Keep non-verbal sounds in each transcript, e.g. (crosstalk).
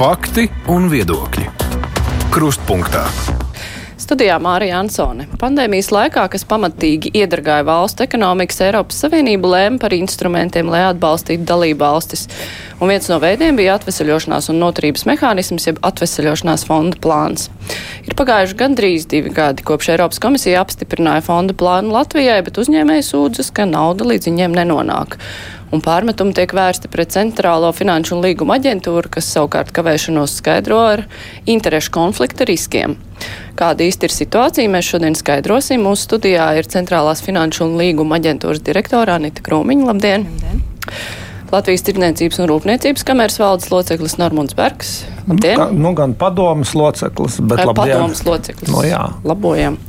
Fakti un viedokļi. Krustpunktā. Studijā Mārija Ansone. Pandēmijas laikā, kas pamatīgi iedragāja valstu ekonomikas, Eiropas Savienība lēma par instrumentiem, lai atbalstītu dalību valstis. Un viens no veidiem bija atvesaļošanās un noturības mehānisms, jeb atvesaļošanās fonda plāns. Ir pagājuši gandrīz divi gadi, kopš Eiropas komisija apstiprināja fonda plānu Latvijai, bet uzņēmēji sūdzas, ka nauda līdz viņiem nenonāk un pārmetumi tiek vērsti pret Centrālo finanšu un līguma aģentūru, kas savukārt kavēšanos skaidro ar interešu konflikta riskiem. Kāda īsti ir situācija, mēs šodien skaidrosim. Mūsu studijā ir Centrālās finanšu un līguma aģentūras direktorā Anita Krūmiņa. Labdien! Labdien. Latvijas Tirdzniecības un Rūpniecības kameras valdes loceklis Normons Bergs. Labdien! Nu, nu gan padomas loceklis, bet labdien! Padomas loceklis. No, jā. Labojam!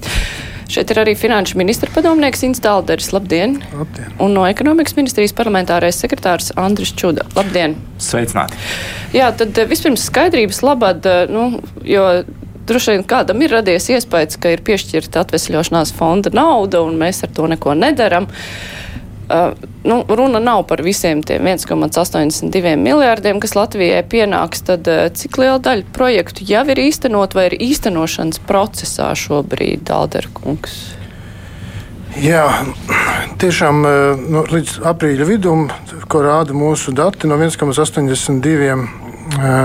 Šeit ir arī finanšu ministra padomnieks Instalderis. Labdien! Labdien! Un no ekonomikas ministrijas parlamentārais sekretārs Andris Čuda. Labdien! Sveicināti! Jā, tad eh, vispirms skaidrības labad, eh, nu, jo droši vien kādam ir radies iespējas, ka ir piešķirta atvesļošanās fonda nauda un mēs ar to neko nedaram. Uh, nu, runa nav par visiem tiem 1,82 miljārdiem, kas Latvijai pienāks. Tad uh, cik liela daļa projektu jau ir īstenot vai ir īstenošanas procesā šobrīd, Alderkungs? Jā, tiešām nu, līdz aprīļa vidum, ko rāda mūsu dati, no 1,82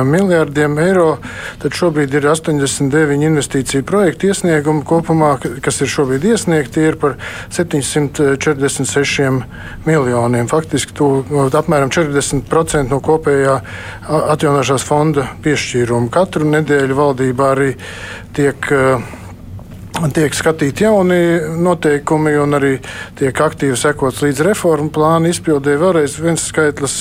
miljārdiem eiro. Tad šobrīd ir 89 investīciju projektu iesniegumi kopumā, kas ir šobrīd iesniegti, ir par 746 miljoniem. Faktiski tu, apmēram 40% no kopējā atjaunošās fonda piešķīruma. Katru nedēļu valdībā arī tiek uh, tiek skatīti jauni noteikumi un arī tiek aktīvi sekots līdz reformu plānu izpildē. Vēlreiz viens skaitlis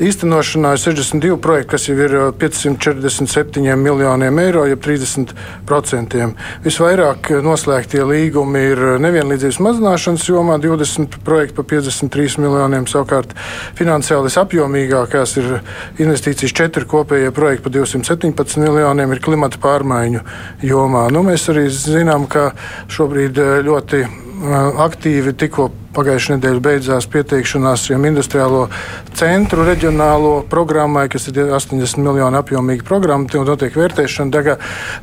īstenošanā ir 62 projekti, kas jau ir 547 miljoniem eiro, jeb 30%. Visvairāk noslēgtie līgumi ir nevienlīdzības mazināšanas jomā - 20 projekti par 53 miljoniem. Savukārt finansiāli apjomīgākās ir investīcijas 4 kopējie projekti par 217 miljoniem, ir klimata pārmaiņu jomā. Nu, mēs arī zinām, ka šobrīd eh, ļoti eh, aktīvi tikko Pagājušajā nedēļā beidzās pieteikšanās šiem industriālo centru reģionālo programmai, kas ir 80 miljonu apjomīga programma. Tur notiek vērtēšana. Daga,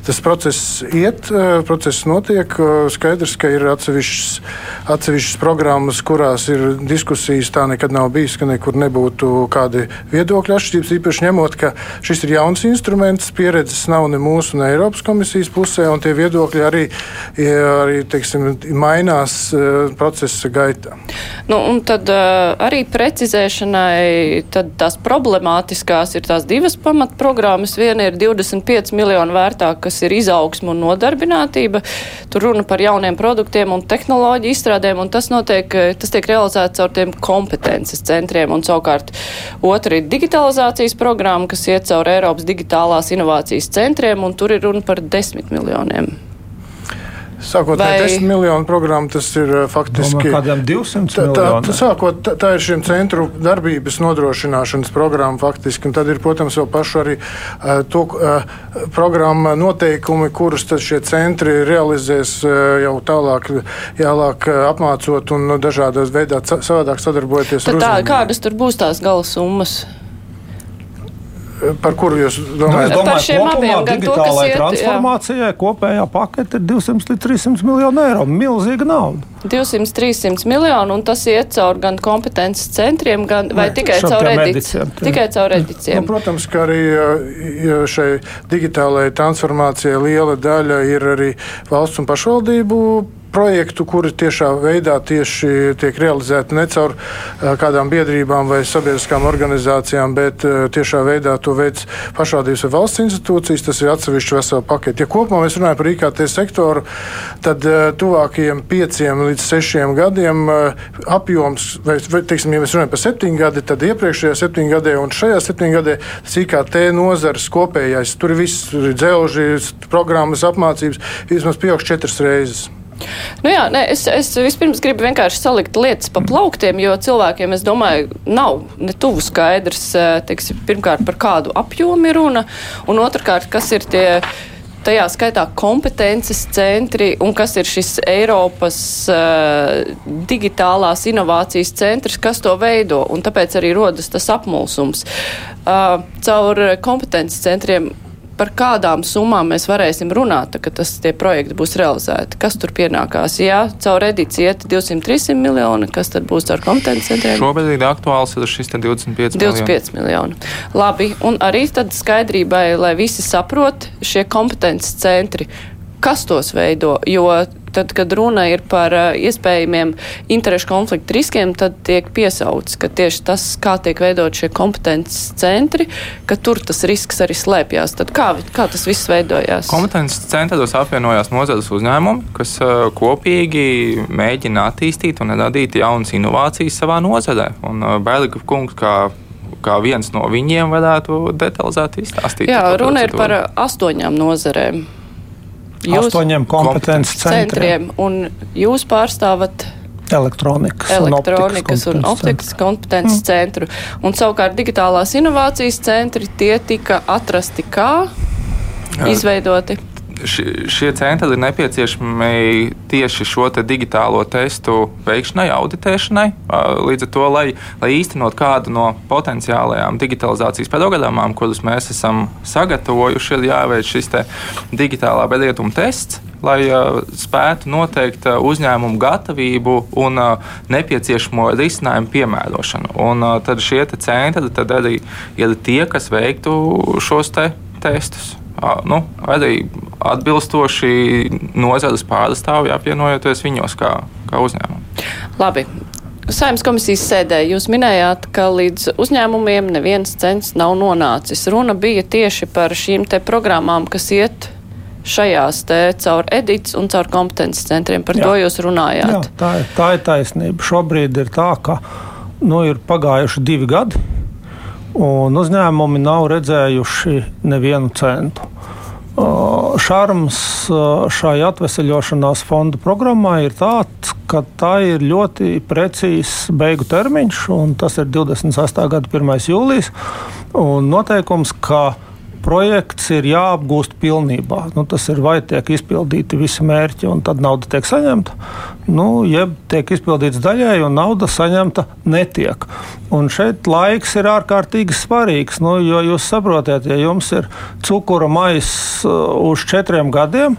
tas process iet, eh, process notiek. Skaidrs, ka ir atsevišķas, atsevišķas programmas, kurās ir diskusijas. Tā nekad nav bijis, ka nekur nebūtu kādi viedokļu atšķirības. Īpaši ņemot, ka šis ir jauns instruments, pieredzes nav ne mūsu, ne Eiropas komisijas pusē, un tie viedokļi arī, arī teiksim, mainās eh, procesa gaitā gaitā. Nu, un tad uh, arī precizēšanai tās problemātiskās ir tās divas pamatprogrammas. Viena ir 25 miljonu vērtā, kas ir izaugsma un nodarbinātība. Tur runa par jauniem produktiem un tehnoloģiju izstrādēm, un tas, notiek, tas tiek realizēts caur tiem kompetences centriem. Un savukārt otra ir digitalizācijas programma, kas iet caur Eiropas digitālās inovācijas centriem, un tur ir runa par 10 miljoniem Sākot Vai... no 10 miljonu programmu, tas ir uh, faktiski no kādiem 200 tā, tā, tā, sākot, tā, tā ir šiem centru darbības nodrošināšanas programma faktiski, un tad ir, protams, vēl pašu arī uh, to uh, programma noteikumi, kurus tad šie centri realizēs uh, jau tālāk, jālāk uh, apmācot un dažādos veidā savādāk sadarbojoties. Tad tā, kādas tur būs tās gala summas? Par kuru jūs domājat? Nu, es domāju, par šiem abiem digitālajai transformācijai kopējā pakete ir 200 līdz 300 miljonu eiro. Milzīga nauda. 200-300 miljonu, un tas iet caur gan kompetences centriem, gan vai ne, tikai caur ediciem? Tikai caur ediciem. Nu, protams, ka arī šai digitālajai transformācijai liela daļa ir arī valsts un pašvaldību projektu, kuri tiešā veidā tieši tiek realizēti ne caur kādām biedrībām vai sabiedriskām organizācijām, bet tiešā veidā to veids pašvaldības vai valsts institūcijas. Tas ir atsevišķi vesela pakete. Ja kopumā mēs runājam par IKT sektoru, tad tuvākajiem pieciem līdz sešiem gadiem apjoms, vai, vai teiksim, ja mēs runājam par septiņu gadi, tad iepriekšējā septiņu gadē un šajā septiņu gadē tas IKT nozars kopējais, tur ir viss, tur ir dzelži, programmas, apmācības, vismaz pieaugst četras reizes. Nu jā, ne, es, es vispirms gribu vienkārši salikt lietas pa plauktiem, jo cilvēkiem, es domāju, nav ne tuvu skaidrs, teiksim, pirmkārt par kādu apjomu ir runa, un otrkārt, kas ir tie tajā skaitā kompetences centri un kas ir šis Eiropas uh, digitālās inovācijas centrs, kas to veido, un tāpēc arī rodas tas apmulsums. Uh, caur kompetences centriem par kādām summām mēs varēsim runāt, kad tas tie projekti būs realizēti? Kas tur pienākās? Jā, caur edīciju iet 200-300 miljoni, kas tad būs ar kompetenci centriem? Šobrīd aktuāls ir šis 25 miljoni. 25 miljoni. Labi, un arī tad skaidrībai, lai visi saprot, šie kompetences centri, kas tos veido, jo tad, kad runa ir par uh, iespējamiem interešu konfliktu riskiem, tad tiek piesauts, ka tieši tas, kā tiek veidot šie kompetences centri, ka tur tas risks arī slēpjas. Tad kā, kā tas viss veidojās? Kompetences centros apvienojās nozares uzņēmumi, kas uh, kopīgi mēģina attīstīt un radīt jaunas inovācijas savā nozarē. Un uh, Bēlika kungs, kā kā viens no viņiem varētu detalizēti izstāstīt. Jā, runa ir par astoņām nozarēm jūs, astoņiem kompetences centriem. centriem. Un jūs pārstāvat elektronikas, elektronikas un optikas kompetences mm. centru. Un savukārt digitālās inovācijas centri tie tika atrasti kā izveidoti šie centri ir nepieciešami tieši šo te digitālo testu veikšanai, auditēšanai. Līdz ar to, lai, lai īstenot kādu no potenciālajām digitalizācijas programmām, kuras mēs esam sagatavojuši, ir jāveic šis digitālā bezrietuma tests. Lai uh, spētu noteikt uh, uzņēmumu gatavību un uh, nepieciešamo risinājumu piemērošanu. Un, uh, tad šie te centri tad arī ir tie, kas veiktu šos te testus nu, arī atbilstoši nozares pārstāvji apvienojoties viņos kā, kā uzņēmumu. Labi. Saimnes komisijas sēdē jūs minējāt, ka līdz uzņēmumiem neviens cents nav nonācis. Runa bija tieši par šīm te programmām, kas iet šajās te caur edits un caur kompetences centriem. Par Jā. to jūs runājāt. Jā, tā, ir, tā ir taisnība. Šobrīd ir tā, ka nu, ir pagājuši divi gadi un uzņēmumi nav redzējuši nevienu centu. Šarms šai atvesaļošanās fonda programmai ir tāds, ka tā ir ļoti precīzs beigu termiņš, un tas ir 28. gada 1. jūlijas. Noteikums, ka projekts ir jāapgūst pilnībā. Nu, tas ir vai tiek izpildīti visi mērķi, un tad nauda tiek saņemta, nu, jeb tiek izpildīts daļai, un nauda saņemta netiek. Un šeit laiks ir ārkārtīgi svarīgs, nu, jo jūs saprotat, ja jums ir cukura maiss uh, uz četriem gadiem,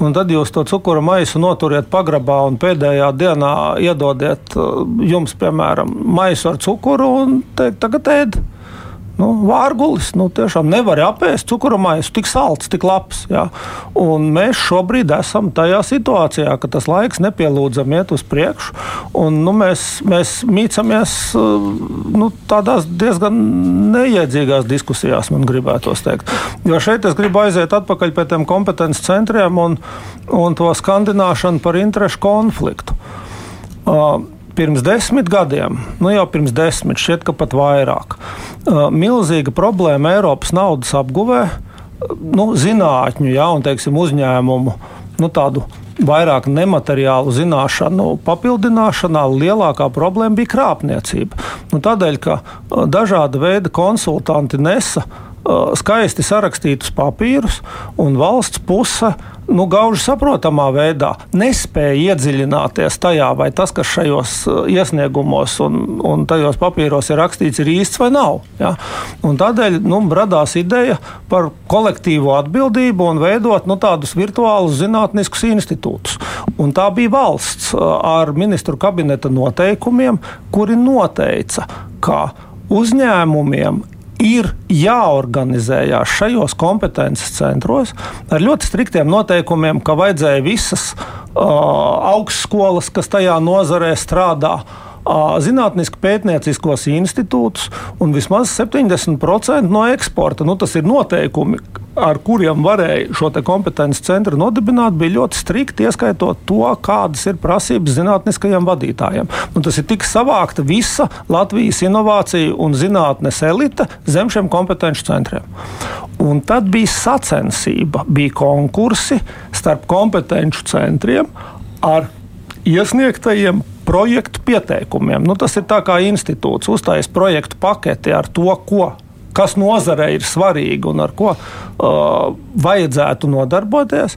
Un tad jūs to cukuru maisu noturiet pagrabā un pēdējā dienā iedodiet uh, jums, piemēram, maisu ar cukuru un teikt, tagad ēdiet nu, vārgulis. Nu, tiešām nevar apēst cukurmaisu tik salds, tik labs. Ja? Un mēs šobrīd esam tajā situācijā, ka tas laiks nepielūdzam iet uz priekšu. Un, nu, mēs, mēs mīcamies nu, tādās diezgan neiedzīgās diskusijās, man gribētos teikt. Jo šeit es gribu aiziet atpakaļ pie tiem kompetences centriem un, un to skandināšanu par interešu konfliktu. Uh, pirms desmit gadiem, nu jau pirms desmit, šķiet, ka pat vairāk, milzīga problēma Eiropas naudas apguvē, nu, zinātņu ja, un teiksim, uzņēmumu nu, tādu vairāk nemateriālu zināšanu papildināšanā lielākā problēma bija krāpniecība. Nu, tādēļ, ka dažāda veida konsultanti nesa skaisti sarakstītus papīrus, un valsts puse nu, gauži saprotamā veidā nespēja iedziļināties tajā, vai tas, kas šajos iesniegumos un, un tajos papīros ir rakstīts, ir īsts vai nav. Ja? Un tādēļ nu, radās ideja par kolektīvo atbildību un veidot nu, tādus virtuālus zinātniskus institūtus. Un tā bija valsts ar ministru kabineta noteikumiem, kuri noteica, ka uzņēmumiem ir jāorganizējās šajos kompetences centros ar ļoti striktiem noteikumiem, ka vajadzēja visas uh, augstskolas, kas tajā nozarē strādā, zinātniski pētnieciskos institūtus un vismaz 70% no eksporta. Nu, tas ir noteikumi, ar kuriem varēja šo kompetenci centru nodibināt, bija ļoti strikti, ieskaitot to, kādas ir prasības zinātniskajiem vadītājiem. Nu, tas ir tik savākta visa Latvijas inovāciju un zinātnes elite zem šiem kompetenci centriem. Un tad bija sacensība, bija konkursi starp kompetenci centriem ar iesniegtajiem projektu pieteikumiem. Nu, tas ir tā kā institūts uzstājas projektu paketi ar to, ko kas nozarei ir svarīgi un ar ko uh, vajadzētu nodarboties.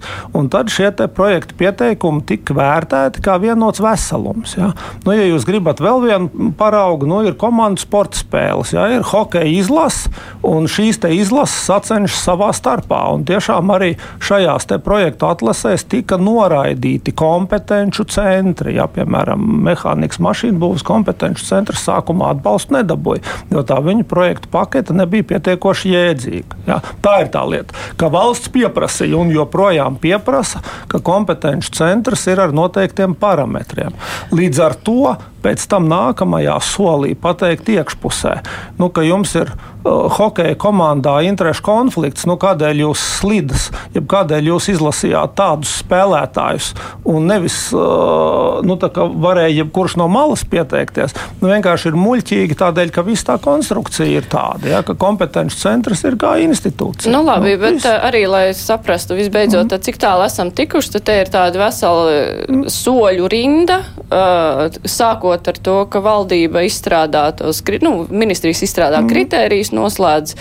Tad šie projekta pieteikumi tika vērtēti kā vienots veselums. Ja, nu, ja jūs gribat vēl vienu paraugu, nu, ir komandu sporta spēles, ja, ir hokeja izlase, un šīs izlases sacenšas savā starpā. Tiešām arī šajās projektu atlasēs tika noraidīti kompetenci centri. Ja, piemēram, mehānikas mašīnu būvniecības kompetenci centrs sākumā atbalstu nedabūja, jo tā viņa projektu pakete nebija pietiekoši jēdzīga. Ja? Tā ir tā lieta, ka valsts pieprasīja un joprojām pieprasa, ka kompetenci centrs ir ar noteiktiem parametriem. Līdz ar to pēc tam nākamajā solī pateikt iekšpusē, nu, ka jums ir uh, hokeja komandā interešu konflikts, nu, kādēļ jūs slidas, jeb kādēļ jūs izlasījāt tādus spēlētājus un nevis uh, nu, varēja jebkurš no malas pieteikties. Nu, vienkārši ir muļķīgi tādēļ, ka viss tā konstrukcija ir tāda, ja, ka kompetenci centrs ir kā institūcija. Nu, labi, nu, bet viss. Uh, arī, lai saprastu, visbeidzot, mm -hmm. cik tālu esam tikuši, tad te ir tāda vesela mm. soļu rinda, uh, sākot sākot ar to, ka valdība izstrādā tos, nu, ministrijas izstrādā mm. kritērijus, noslēdz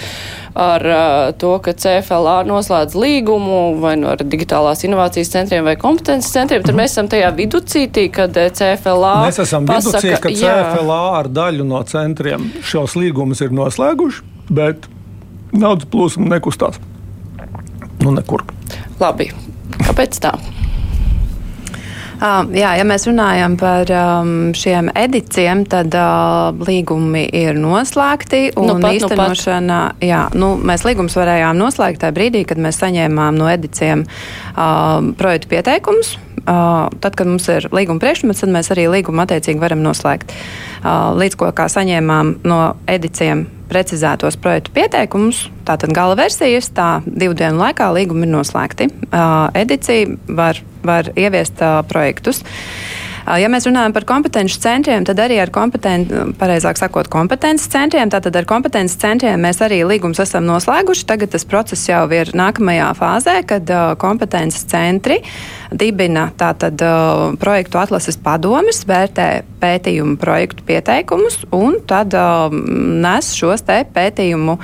ar uh, to, ka CFLA noslēdz līgumu vai no nu digitālās inovācijas centriem vai kompetences centriem, tad mm. mēs esam tajā viducītī, kad CFLA. Mēs esam pasaka, viducī, ka CFLA jā. ar daļu no centriem šos līgumus ir noslēguši, bet naudas plūsma nekustās. Nu, nekur. Labi. Kāpēc tā? Uh, jā, ja mēs runājam par um, šiem ediciem, tad uh, līgumi ir noslēgti un nu pat, īstenošana, nu jā, nu, mēs līgums varējām noslēgt tajā brīdī, kad mēs saņēmām no ediciem uh, projektu pieteikumus. Uh, tad, kad mums ir līguma priekšmets, tad mēs arī līgumu attiecīgi varam noslēgt. Uh, līdz ko kā saņēmām no ediciem precizētos projektu pieteikumus, tātad gala versijas, tā divu dienu laikā līgumi ir noslēgti. Uh, edicija var, var ieviest projektus. Ja mēs runājam par kompetenci centriem, tad arī ar kompetenci, pareizāk sakot, kompetences centriem, tātad ar kompetences centriem mēs arī līgums esam noslēguši. Tagad tas process jau ir nākamajā fāzē, kad kompetences centri dibina tātad projektu atlases padomis, vērtē pētījumu projektu pieteikumus un tad nes šos te pētījumu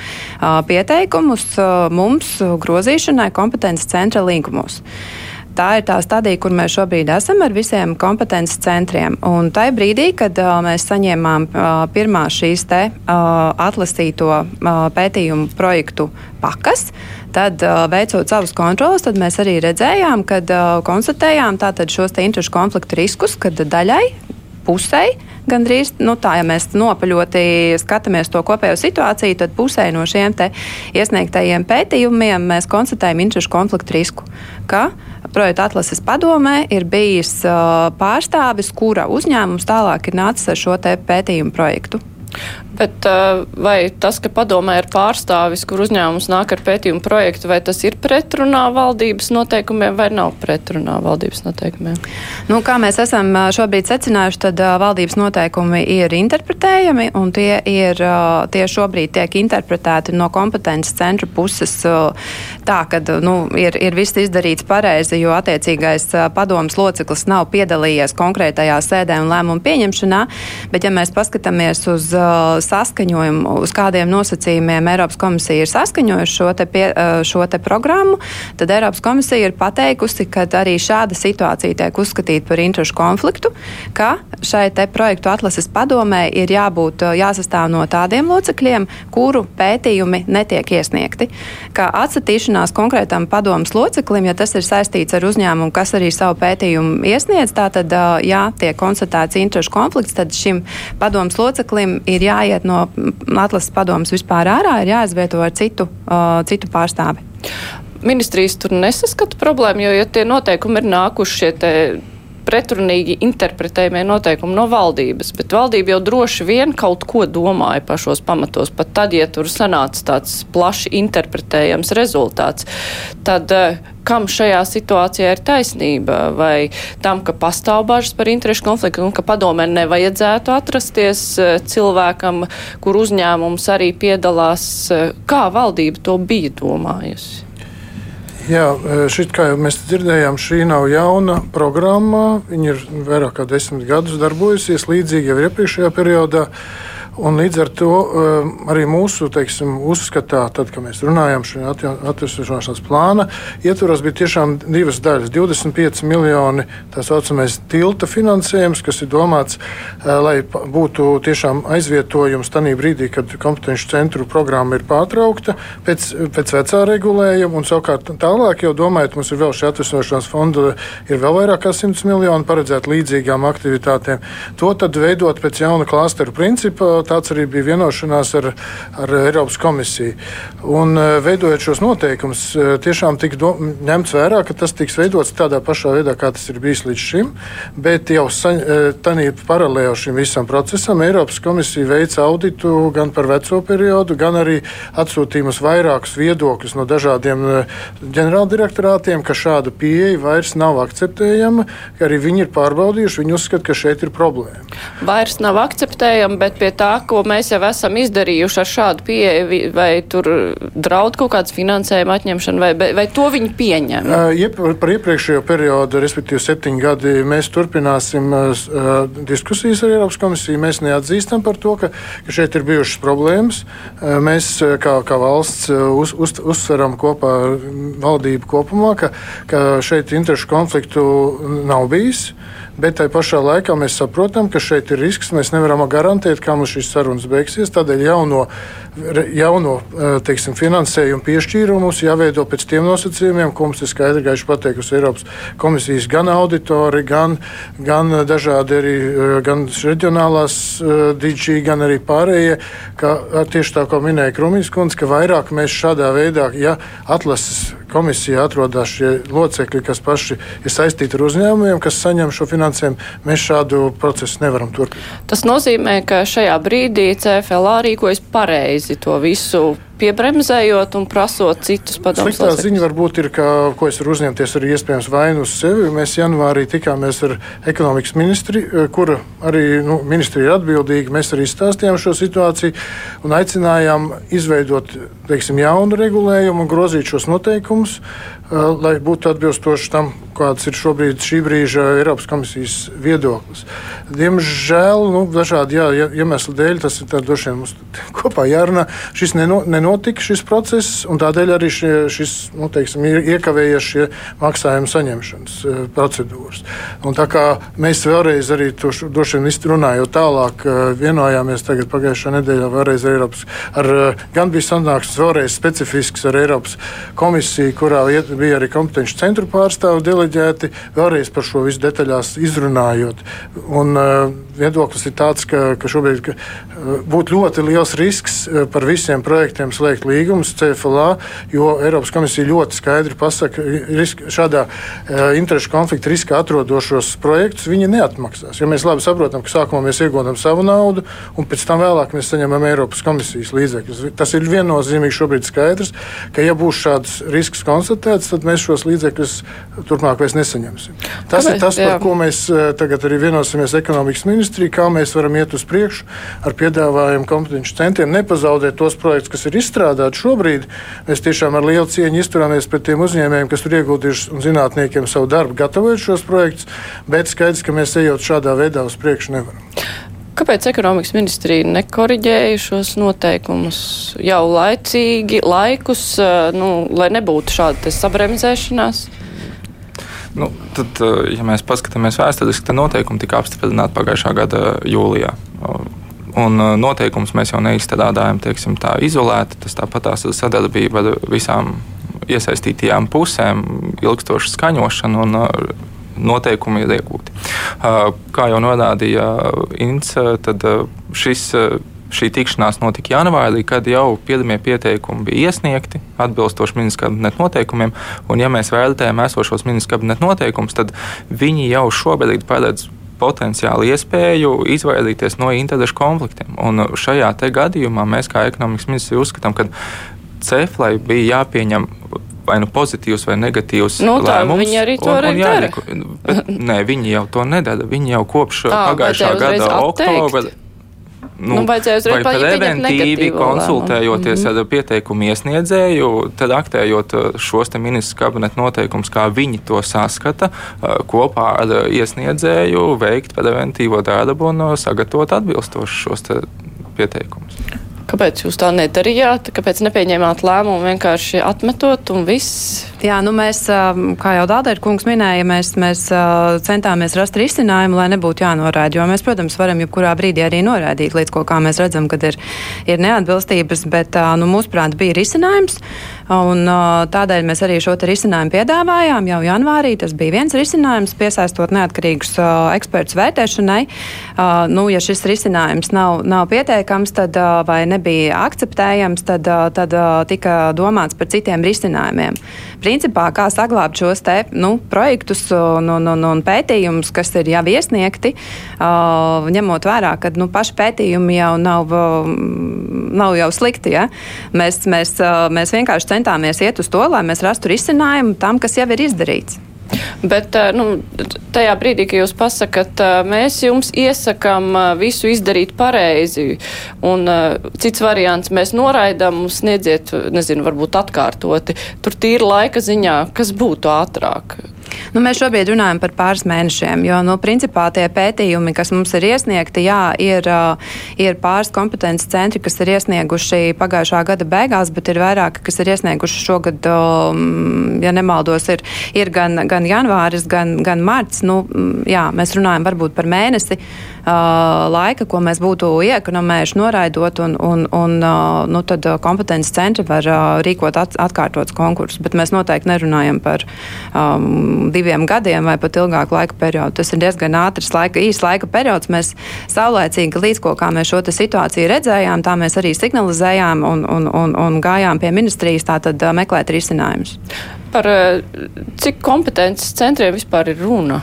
pieteikumus mums grozīšanai kompetences centra līgumos tā ir tā stadija, kur mēs šobrīd esam ar visiem kompetences centriem. Un tajā brīdī, kad uh, mēs saņēmām uh, pirmā šīs te uh, atlasīto uh, pētījumu projektu pakas, tad uh, veicot savus kontrolas, tad mēs arī redzējām, kad uh, konstatējām tātad šos te interešu konfliktu riskus, kad daļai pusei gandrīz, nu tā, ja mēs nopaļoti skatāmies to kopējo situāciju, tad pusē no šiem iesniegtajiem pētījumiem mēs konstatējam interešu konfliktu risku, ka projekta atlases padomē ir bijis pārstāvis, kura uzņēmums tālāk ir nācis ar šo pētījumu projektu. Bet vai tas, ka padomē ir pārstāvis, kur uzņēmums nāk ar pētījumu projektu, vai tas ir pretrunā valdības noteikumiem vai nav pretrunā valdības noteikumiem? Nu, kā mēs esam šobrīd secinājuši, tad valdības noteikumi ir interpretējami un tie, ir, tie šobrīd tiek interpretēti no kompetences centra puses tā, ka nu, ir, ir viss izdarīts pareizi, jo attiecīgais padomas loceklis nav piedalījies konkrētajā sēdē un lēmumu pieņemšanā. Bet, ja mēs paskatāmies uz saskaņojumu, uz kādiem nosacījumiem Eiropas komisija ir saskaņojusi šo, te pie, šo te programmu, tad Eiropas komisija ir pateikusi, ka arī šāda situācija tiek uzskatīta par interešu konfliktu, ka šai te projektu atlases padomē ir jābūt, jāsastāv no tādiem locekļiem, kuru pētījumi netiek iesniegti. Kā atsatīšanās konkrētam padomas loceklim, ja tas ir saistīts ar uzņēmumu, kas arī savu pētījumu iesniedz, tātad, ja tiek konstatēts interešu konflikts, tad šim padomas loceklim ir jāiet no atlases padomas vispār ārā, ir jāizvieto ar citu, uh, citu pārstāvi. Ministrijas tur nesaskata problēmu, jo, ja tie noteikumi ir nākuši šie pretrunīgi interpretējumie noteikumi no valdības, bet valdība jau droši vien kaut ko domāja pašos pamatos, pat tad, ja tur sanāca tāds plaši interpretējams rezultāts, tad uh, kam šajā situācijā ir taisnība, vai tam, ka pastāv bažas par interešu konfliktu un ka padomē nevajadzētu atrasties eh, cilvēkam, kur uzņēmums arī piedalās, eh, kā valdība to bija domājusi? Jā, eh, šit, kā jau mēs dzirdējām, šī nav jauna programma. Viņa ir vairāk kā desmit gadus darbojusies līdzīgi jau iepriekšējā periodā. Un līdz ar to um, arī mūsu teiksim, uzskatā, tad, kad mēs runājam šajā atvesļošanās plāna, ietvaros bija tiešām divas daļas. 25 miljoni tā saucamais tilta finansējums, kas ir domāts, uh, lai būtu tiešām aizvietojums tajā brīdī, kad kompetenci centru programma ir pārtraukta pēc, pēc vecā regulējuma. Un savukārt tālāk jau domājot, mums ir vēl šī atvesļošanās fonda, ir vēl vairāk kā 100 miljoni paredzēti līdzīgām aktivitātēm. To tad veidot pēc jauna klasteru principa tāds arī bija vienošanās ar, ar Eiropas komisiju. Un, e, veidojot šos noteikumus, e, tiešām tika do, ņemts vērā, ka tas tiks veidots tādā pašā veidā, kā tas ir bijis līdz šim. Bet jau e, tādā paralēli šim visam procesam Eiropas komisija veica auditu gan par veco periodu, gan arī atsūtīja mums vairākus viedokļus no dažādiem ģenerāldirektorātiem, ka šāda pieeja vairs nav akceptējama, ka arī viņi ir pārbaudījuši, viņi uzskata, ka šeit ir problēma. Vairs nav akceptējama, bet pie tā, ko mēs jau esam izdarījuši ar šādu pieeju, vai tur draud kaut kāds finansējuma atņemšana, vai, vai to viņi pieņem? Iep, par iepriekšējo periodu, respektīvi septiņi gadi, mēs turpināsim uh, diskusijas ar Eiropas komisiju. Mēs neatzīstam par to, ka, ka šeit ir bijušas problēmas. Uh, mēs kā, kā valsts uz, uz, uzsveram kopā ar valdību kopumā, ka, ka šeit interešu konfliktu nav bijis. Bet tajā pašā laikā mēs saprotam, ka šeit ir risks. Mēs nevaram garantēt, kā mums šīs sarunas beigsies. Tādēļ jauno, jauno eh, teiksim, finansējumu piešķīrumus jāveido pēc tiem nosacījumiem, ko mums ir skaidri gaiši pateikusi Eiropas komisijas gan auditori, gan, gan dažādi arī eh, gan reģionālās eh, DG, gan arī pārējie. Ka, tieši tā kā minēja Krumīs kundze, ka vairāk mēs šādā veidā, ja atlases komisijā atrodas šie locekļi, kas paši ir saistīti ar uzņēmumiem, kas saņem šo finansējumu, mēs šādu procesu nevaram turpināt. Tas nozīmē, ka šajā brīdī CFLA rīkojas pareizi to visu piebremzējot un prasot citus padomus. Sliktā ziņa varbūt ir, ka, ko es varu uzņemties arī iespējams vainu uz sevi. Mēs janvārī tikāmies ar ekonomikas ministri, eh, kura arī nu, ministri ir atbildīga. Mēs arī stāstījām šo situāciju un aicinājām izveidot teiksim, jaunu regulējumu un grozīt šos noteikumus, eh, lai būtu atbilstoši tam, kāds ir šobrīd šī brīža Eiropas komisijas viedoklis. Diemžēl, nu, dažādu jā, iemeslu dēļ, tas ir droši vien mums kopā jārunā, šis neno, nenotika šis process, un tādēļ arī šie, šis nu, teiksim, ir iekavējies šie maksājuma saņemšanas uh, procedūras. Un tā kā mēs vēlreiz arī to droši vien runājot tālāk, uh, vienojāmies tagad pagājušā nedēļā vēlreiz ar Eiropas, ar, uh, gan bija sanāksmes vēlreiz specifisks ar Eiropas komisiju, kurā bija arī kompetenci centru pārstāvu deleģēti vēlreiz par šo visu detaļās izrunājot. Un, viedoklis ir tāds, ka, ka šobrīd ka, būtu ļoti liels risks par visiem projektiem slēgt līgumus CFLA, jo Eiropas komisija ļoti skaidri pasaka, ka šādā uh, interešu konflikta riskā atrodošos projektus viņi neatmaksās. Jo mēs labi saprotam, ka sākumā mēs iegūstam savu naudu, un pēc tam vēlāk mēs saņemam Eiropas komisijas līdzekļus. Tas ir viennozīmīgi šobrīd skaidrs, ka ja būs šāds risks konstatēts, tad mēs šos līdzekļus turpmāk vairs nesaņemsim. Tas Kāpēc? ir tas, par Jā. ko mēs eh, tagad arī vienosimies ekonomikas ministrijā, kā mēs varam iet uz priekšu ar piedāvājumu kompetenci centriem, nepazaudēt tos projektus, kas ir izstrādāti šobrīd. Mēs tiešām ar lielu cieņu izturāmies pret tiem uzņēmējiem, kas tur ieguldījuši un zinātniekiem savu darbu, gatavojot šos projektus, bet skaidrs, ka mēs ejot šādā veidā uz priekšu nevaram. Kāpēc ekonomikas ministrija nekoriģēja šos noteikumus jau laicīgi, laikus, eh, nu, lai nebūtu šāda sabremzēšanās? Nu, tad, eh, ja mēs paskatāmies vēsturiski, tad noteikumi tika apstiprināti pagājušā gada jūlijā. Un eh, noteikumus mēs jau neizstrādājam teiksim, tā izolēti. Tas tāpat tās sadarbība ar visām iesaistītajām pusēm, ilgstoša skaņošana un eh, noteikumi ir iegūti. Kā jau norādīja Inns, tad šis Šī tikšanās notika janvārī, kad jau pirmie pieteikumi bija iesniegti atbilstoši ministra kabineta noteikumiem. Un, ja mēs vērtējam esošos ministra kabineta noteikumus, tad viņi jau šobrīd paredz potenciāli iespēju izvairīties no interešu konfliktiem. Un šajā gadījumā mēs, kā ekonomikas ministri, uzskatām, ka CEFLai bija jāpieņem vai nu pozitīvs vai negatīvs nu, tā, lēmums. Viņi arī to arī dara. Bet, nē, viņi jau to nedara. Viņi jau kopš tā, pagājušā gada oktobra Nu, nu, vai preventīvi konsultējoties lēmumu. ar pieteikumu iesniedzēju, tad aktējot uh, šos ministru kabineta noteikumus, kā viņi to saskata, uh, kopā ar iesniedzēju veikt preventīvo darbu un sagatavot atbilstoši šos pieteikumus. Kāpēc jūs tā nedarījāt? Kāpēc nepieņēmāt lēmumu vienkārši atmetot un viss? Jā, nu mēs, kā jau Dārdēļ kungs minēja, mēs, mēs centāmies rast risinājumu, lai nebūtu jānoraida. Jo mēs, protams, varam jebkurā brīdī arī noraidīt līdz ko kā mēs redzam, kad ir, ir neatbilstības, bet, nu, mūsuprāt, bija risinājums. Un tādēļ mēs arī šo risinājumu piedāvājām jau janvārī. Tas bija viens risinājums, piesaistot neatkarīgus ekspertus vērtēšanai. Nu, ja šis risinājums nav, nav pietiekams, tad vai nebija akceptējams, tad, tad tika domāts par citiem risinājumiem principā, kā saglabāt šos te, nu, projektus un, un, un, un pētījumus, kas ir jau iesniegti, ņemot vērā, ka nu, paši pētījumi jau nav, nav jau slikti. Ja? Mēs, mēs, mēs vienkārši centāmies iet uz to, lai mēs rastu risinājumu tam, kas jau ir izdarīts. Bet eh, nu, tajā brīdī, kad jūs pasakat, eh, mēs jums iesakām eh, visu izdarīt pareizi, un cits variants mēs noraidām, sniedziet, nezinu, varbūt atkārtoti, tur tīri laika ziņā, kas būtu ātrāk. Nu, mēs šobrīd runājam par pāris mēnešiem, jo, nu, principā tie pētījumi, kas mums ir iesniegti, jā, ir, ir pāris kompetences centri, kas ir iesnieguši pagājušā gada beigās, bet ir vairāki, kas ir iesnieguši šogad, ja nemaldos, ir, ir gan, gan janvāris, gan, gan marts. Nu, jā, mēs runājam varbūt par mēnesi laika, ko mēs būtu iekonomējuši noraidot, un, un, un nu, tad kompetences centri var rīkot at, atkārtots konkursus. Bet mēs noteikti nerunājam par um, diviem gadiem vai pat ilgāku laika periodu. Tas ir diezgan ātrs laika, īs laika periods. Mēs saulēcīgi līdz ko kā mēs šo situāciju redzējām, tā mēs arī signalizējām un, un, un, un gājām pie ministrijas tātad meklēt risinājumus. Par cik kompetences centriem vispār ir runa?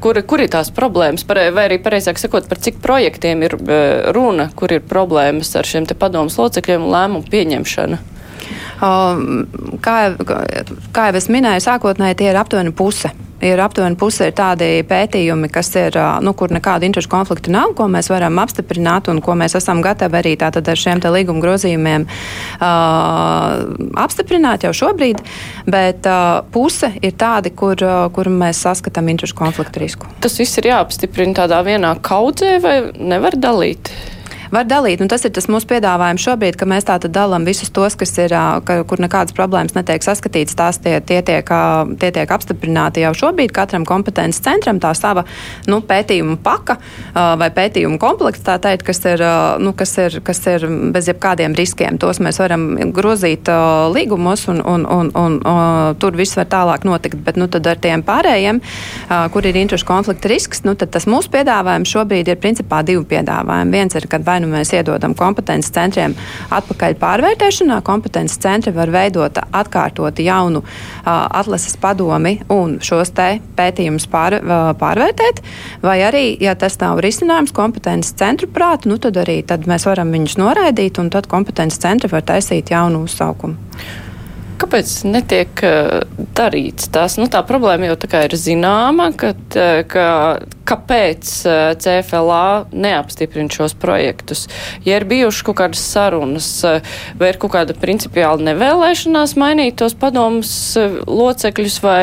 Kur, kur ir tās problēmas, par, vai arī pareizāk sakot, par cik projektiem ir runa, kur ir problēmas ar šiem te padomus locekļiem un lēmumu pieņemšanu? Kā, kā jau es minēju, sākotnēji tie ir aptuveni puse ir aptuveni puse ir tādi pētījumi, kas ir, nu, kur nekāda interešu konflikta nav, ko mēs varam apstiprināt un ko mēs esam gatavi arī tātad ar šiem te līguma grozījumiem uh, apstiprināt jau šobrīd, bet uh, puse ir tādi, kur, uh, kur mēs saskatām interešu konflikta risku. Tas viss ir jāapstiprina tādā vienā kaudzē vai nevar dalīt? Var dalīt. Un tas ir tas mūsu piedāvājums šobrīd, ka mēs tātad dalām visus tos, kas ir, ka, kur nekādas problēmas netiek saskatītas. Tās tie, tie, tiek, tie tiek apstiprināti jau šobrīd katram kompetences centram. Tā sava nu, pētījuma paka vai pētījuma komplekts, tā teikt, kas ir, nu, kas ir, kas ir bez jebkādiem riskiem. Tos mēs varam grozīt līgumos un, un, un, un, un tur viss var tālāk notikt. Bet nu, ar tiem pārējiem, kur ir interešu konflikta risks, nu, tas mūsu piedāvājums šobrīd ir principā divi piedāvājumi. Viens ir, kad vai vai nu mēs iedodam kompetences centriem atpakaļ pārvērtēšanā, kompetences centri var veidot atkārtoti jaunu uh, atlases padomi un šos te pētījumus pār, uh, pārvērtēt, vai arī, ja tas nav risinājums kompetences centru prātu, nu tad arī tad mēs varam viņus noraidīt un tad kompetences centri var taisīt jaunu uzsaukumu. Kāpēc netiek uh, darīts tas? Nu, tā problēma jau tā ir zināma, ka, ka kāpēc uh, CFLA neapstiprina šos projektus. Ja ir bijušas kaut kādas sarunas, uh, vai ir kaut kāda principiāla nevēlēšanās mainīt tos padomus locekļus vai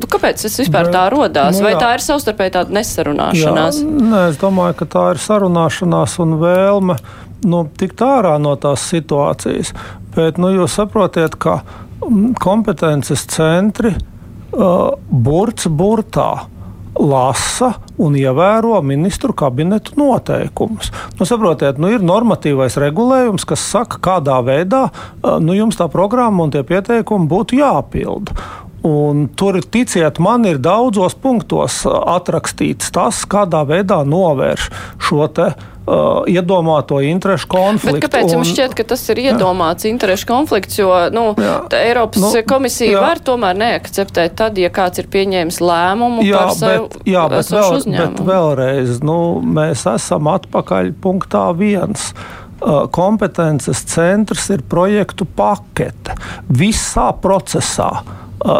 Nu, kāpēc tas vispār tā rodās? Nu, Vai tā ir savstarpēji tāda nesarunāšanās? Jā, nē, es domāju, ka tā ir sarunāšanās un vēlme nu, tikt ārā no tās situācijas. Bet nu, jūs saprotat, ka mm, kompetences centri uh, burts burtā lasa un ievēro ministru kabinetu noteikumus. Nu, saprotiet, nu, ir normatīvais regulējums, kas saka, kādā veidā uh, nu, jums tā programma un tie pieteikumi būtu jāpilda. Un tur, ticiet man, ir daudzos punktos atrakstīts tas, kādā veidā novērš šo te uh, iedomāto interešu konfliktu. Bet kāpēc jums un, šķiet, ka tas ir iedomāts jā. interešu konflikts? Jo nu, Eiropas nu, komisija jā. var tomēr neakceptēt tad, ja kāds ir pieņēmis lēmumu jā, par savu bet, jā, bet, vēl, uzņēmumu. bet vēlreiz, nu, mēs esam atpakaļ punktā viens uh, kompetences centrs ir projektu pakete visā procesā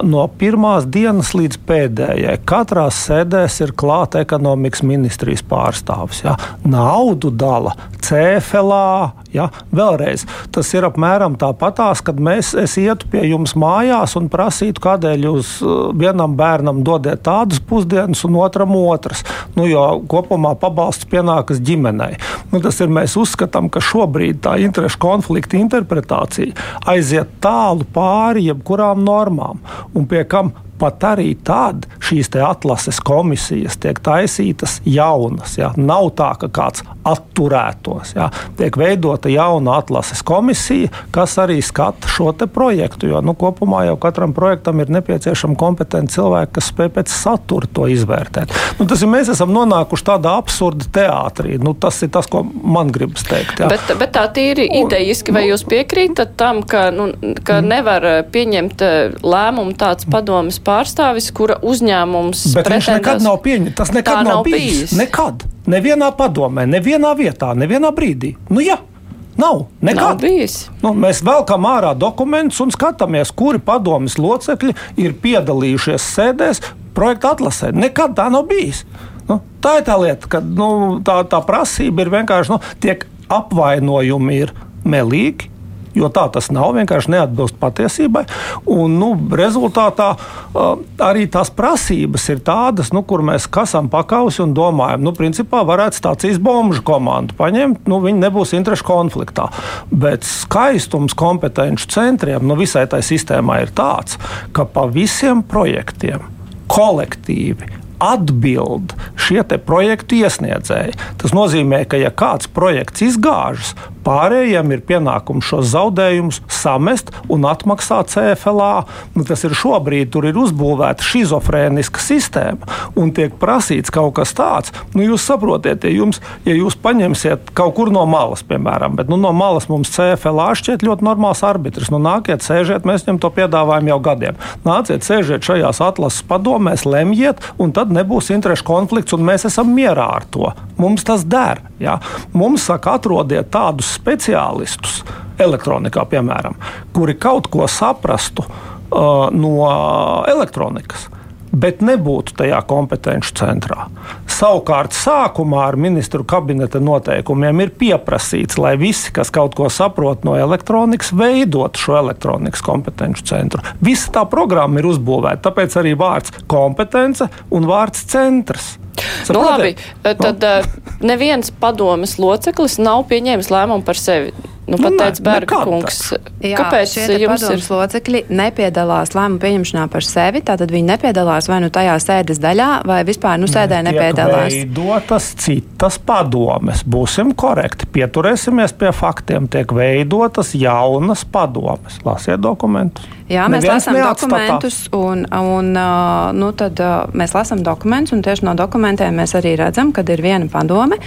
no pirmās dienas līdz pēdējai. Katrā sēdēs ir klāta ekonomikas ministrijas pārstāvis. Ja? Naudu dala CFLA. Ja? Vēlreiz, tas ir apmēram tāpatās, kad mēs ietu pie jums mājās un prasītu, kādēļ jūs vienam bērnam dodiet tādas pusdienas un otram otras. Nu, jo kopumā pabalsts pienākas ģimenei. Nu, tas ir mēs uzskatām, ka šobrīd tā interešu konflikta interpretācija aiziet tālu pāri jebkurām normām un pie kam pat arī tad šīs atlases komisijas tiek taisītas jaunas. Ja? Nav tā, ka kāds atturētos. Ja? Tiek veidota jauna atlases komisija, kas arī skata šo projektu. Jo nu, kopumā jau katram projektam ir nepieciešama kompetenti cilvēki, kas spēj pēc satura to izvērtēt. Nu, tas ir mēs esam nonākuši tādā absurda teātrī. Nu, tas ir tas, ko man gribas teikt. Ja? Bet, bet tā tīri idejiski, vai jūs piekrītat tam, ka, nu, ka mm. nevar pieņemt eh, lēmumu tāds padomas pārstāvis, kura uzņēmums. Bet viņš nekad nav pieņemts. Tas nekad nav, nav bijis. bijis. Nekad. Nevienā padomē, nevienā vietā, nevienā brīdī. Nu, jā. Nav nekad. Nav nu, mēs velkam ārā dokumentus un skatāmies, kuri padomjas locekļi ir piedalījušies sēdēs projekta atlasē. Nekad tā nav bijis. Nu, tā ir tā lieta, ka nu, tā, tā prasība ir vienkārši nu, tiek apvainojumi ir melīgi, jo tā tas nav, vienkārši neatbilst patiesībai. Un, nu, rezultātā uh, arī tās prasības ir tādas, nu, kur mēs kasam pakausi un domājam, nu, principā varētu stācijas bombuļu komandu paņemt, nu, viņi nebūs interešu konfliktā. Bet skaistums kompetenci centriem, nu, visai tai sistēmai ir tāds, ka pa visiem projektiem kolektīvi atbild šie projektu iesniedzēji. Tas nozīmē, ka ja kāds projekts izgāžas, pārējiem ir pienākums šos zaudējumus samest un atmaksāt CFLA. Nu, tas ir šobrīd, tur ir uzbūvēta schizofrēniska sistēma un tiek prasīts kaut kas tāds. Nu, jūs saprotiet, ja, jums, ja jūs paņemsiet kaut kur no malas, piemēram, bet nu, no malas mums CFLA šķiet ļoti normāls arbitrs. Nu, nāciet, sēžiet, mēs viņam to piedāvājam jau gadiem. Nāciet, sēžiet šajās atlases padomēs, lemjiet, un tad nebūs interešu konflikts, un mēs esam mierā ar to. Mums tas der. Ja? Mums saka, atrodiet tādus speciālistus, elektronikā, piemēram, kuri kaut ko saprastu uh, no elektronikas bet nebūtu tajā kompetenci centrā. Savukārt, sākumā ar ministru kabineta noteikumiem ir pieprasīts, lai visi, kas kaut ko saprot no elektronikas, veidotu šo elektronikas kompetenci centru. Visa tā programma ir uzbūvēta, tāpēc arī vārds kompetence un vārds centrs. Saprotiet? Nu, labi, tad no. neviens padomas loceklis nav pieņēmis lēmumu par sevi. Nu, pat nu, teica Berga kungs. Jā, Kāpēc jums ir locekļi nepiedalās lēmumu pieņemšanā par sevi? Tātad viņi nepiedalās vai nu tajā sēdes daļā, vai vispār nu sēdē nepiedalās. Veidotas citas padomes. Būsim korekti, pieturēsimies pie faktiem. Tiek veidotas jaunas padomes. Lasiet dokumentus. Jā, mēs Neviens lasām dokumentus, un, un nu, tad mēs lasām dokumentus, un tieši no dokumentiem mēs arī redzam, ka ir viena padome,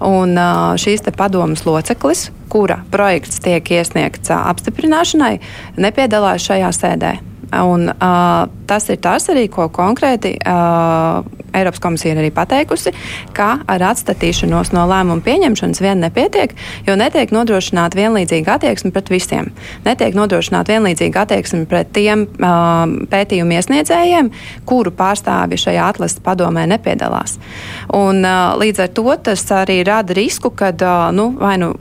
un šīs te padomas loceklis, kura projekts tiek iesniegts apstiprināšanai, nepiedalās šajā sēdē. Un, uh, tas ir tas arī, ko konkrēti uh, Eiropas komisija ir arī pateikusi, ka ar atstatīšanos no lēmumu pieņemšanas vien nepietiek, jo netiek nodrošināta vienlīdzīga attieksme pret visiem. Netiek nodrošināta vienlīdzīga attieksme pret tiem uh, pētījumu iesniedzējiem, kuru pārstāvi šajā atlases padomē nepiedalās. Un, uh, līdz ar to tas arī rada risku, ka uh, nu, vai nu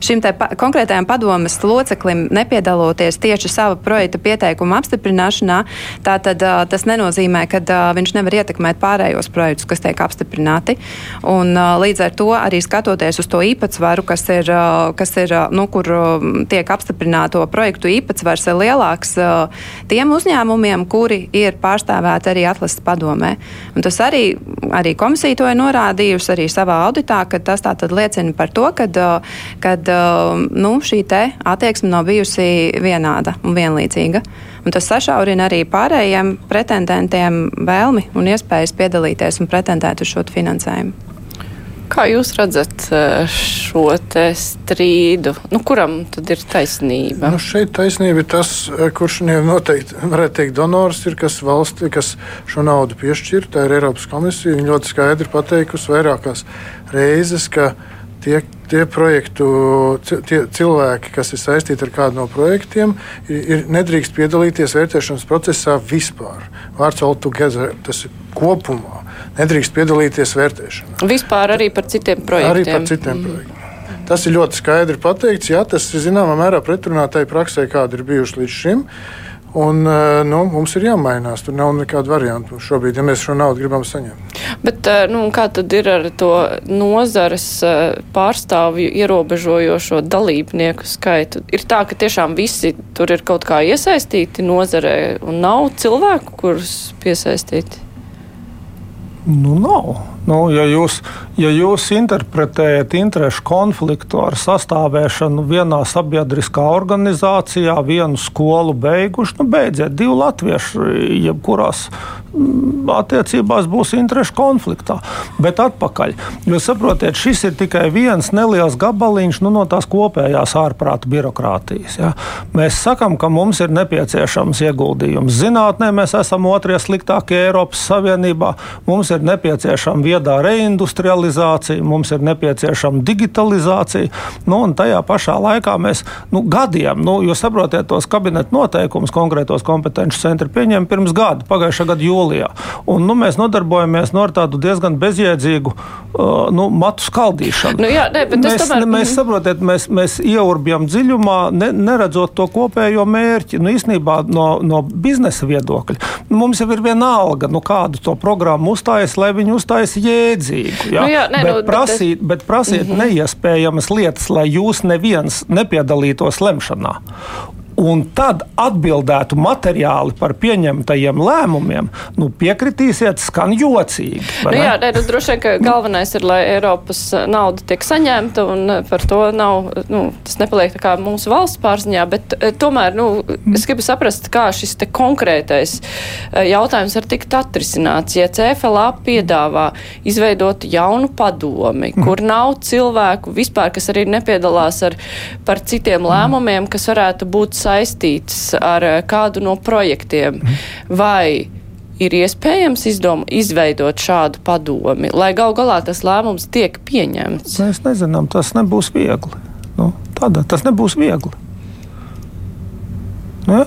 šim pa konkrētajam padomas loceklim nepiedaloties tieši sava projekta pieteikuma apstiprināšanā, tātad uh, tas nenozīmē, ka uh, viņš nevar ietekmēt pārējos projektus, kas tiek apstiprināti. Un, uh, līdz ar to arī skatoties uz to īpatsvaru, kas ir, uh, kas ir uh, nu, kur uh, tiek apstiprināto projektu īpatsvars ir lielāks uh, tiem uzņēmumiem, kuri ir pārstāvēti arī atlases padomē. Un tas arī, arī komisija to ir norādījusi arī savā auditā, ka tas tātad liecina par to, ka, kad Um, nu, šī attieksme nav bijusi vienāda un vienlīdzīga. Un tas sašaurina arī pārējiem pretendentiem vēlmi un iespējas piedalīties un pretendēt uz šo finansējumu. Kā jūs redzat uh, šo strīdu? Nu, kuram tad ir taisnība? Nu, šeit taisnība ir tas, uh, kurš noteikti varētu teikt, donors ir, kas valsti, kas šo naudu piešķir. Tā ir Eiropas komisija. Viņa ļoti skaidri pateikusi vairākās reizes, ka uh, tie, tie projektu tie cilvēki, kas ir saistīti ar kādu no projektiem, ir, ir nedrīkst piedalīties vērtēšanas procesā vispār. Vārds all together, tas ir kopumā. Nedrīkst piedalīties vērtēšanā. Vispār arī par citiem projektiem. Arī par citiem mm. projektiem. Tas ir ļoti skaidri pateikts. Jā, tas ir zināmā mērā pretrunā tai praksē, kāda ir bijusi līdz šim. Un, eh, nu, mums ir jāmainās. Tur nav nekāda varianta šobrīd, ja mēs šo naudu gribam saņemt. Bet, eh, nu, kā tad ir ar to nozares eh, pārstāvju ierobežojošo dalībnieku skaitu? Ir tā, ka tiešām visi tur ir kaut kā iesaistīti nozarē un nav cilvēku, kurus piesaistīti? Nu, nav. Nu, ja, jūs, ja jūs interpretējat interešu konfliktu ar sastāvēšanu vienā sabiedriskā organizācijā, vienu skolu beiguši, nu, beidziet divu latviešu, jebkurās attiecībās būs interešu konfliktā. Bet atpakaļ. Jūs saprotiet, šis ir tikai viens neliels gabaliņš nu, no tās kopējās ārprāta birokrātijas. Ja? Mēs sakām, ka mums ir nepieciešams ieguldījums zinātnē, mēs esam otrie sliktākie Eiropas Savienībā. Mums ir nepieciešama viedā reindustrializācija, mums ir nepieciešama digitalizācija. Nu, un tajā pašā laikā mēs nu, gadiem, nu, jūs saprotiet, tos kabineta noteikumus konkrētos kompetenci centri pieņēma pirms gada, pagājušā gada jūlijā. Un, nu, mēs nodarbojamies no nu, tādu diezgan bezjēdzīgu uh, nu, matu skaldīšanu. Nu, jā, ne, mēs, tomēr... mēs, saprotiet, mēs, mēs ieurbjam dziļumā, ne, neredzot to kopējo mērķi. Nu, īstenībā no, no biznesa viedokļa nu, mums jau ir viena alga, nu, kādu to programmu uzstājas, lai viņi uzstājas jēdzīgu. Ja? Nu, jā, nē, bet, nu, prasīt, bet prasīt mm -hmm. neiespējamas lietas, lai jūs neviens nepiedalītos lemšanā un tad atbildētu materiāli par pieņemtajiem lēmumiem, nu, piekritīsiet, skan jocīgi. Nu, jā, nē, nu, droši vien, ka galvenais ir, lai Eiropas eh, nauda tiek saņemta, un eh, par to nav, nu, tas nepaliek tā kā mūsu valsts pārziņā, bet eh, tomēr, nu, es gribu saprast, kā šis te konkrētais jautājums var tikt atrisināts. Ja CFLA piedāvā izveidot jaunu padomi, mm. kur nav cilvēku vispār, kas arī nepiedalās ar, par citiem lēmumiem, kas varētu būt saistīts ar eh, kādu no projektiem, vai ir iespējams izdom, izveidot šādu padomi, lai gal galā tas lēmums tiek pieņemts? Mēs nezinām, tas nebūs viegli. Nu, tādā, tas nebūs viegli. Ne?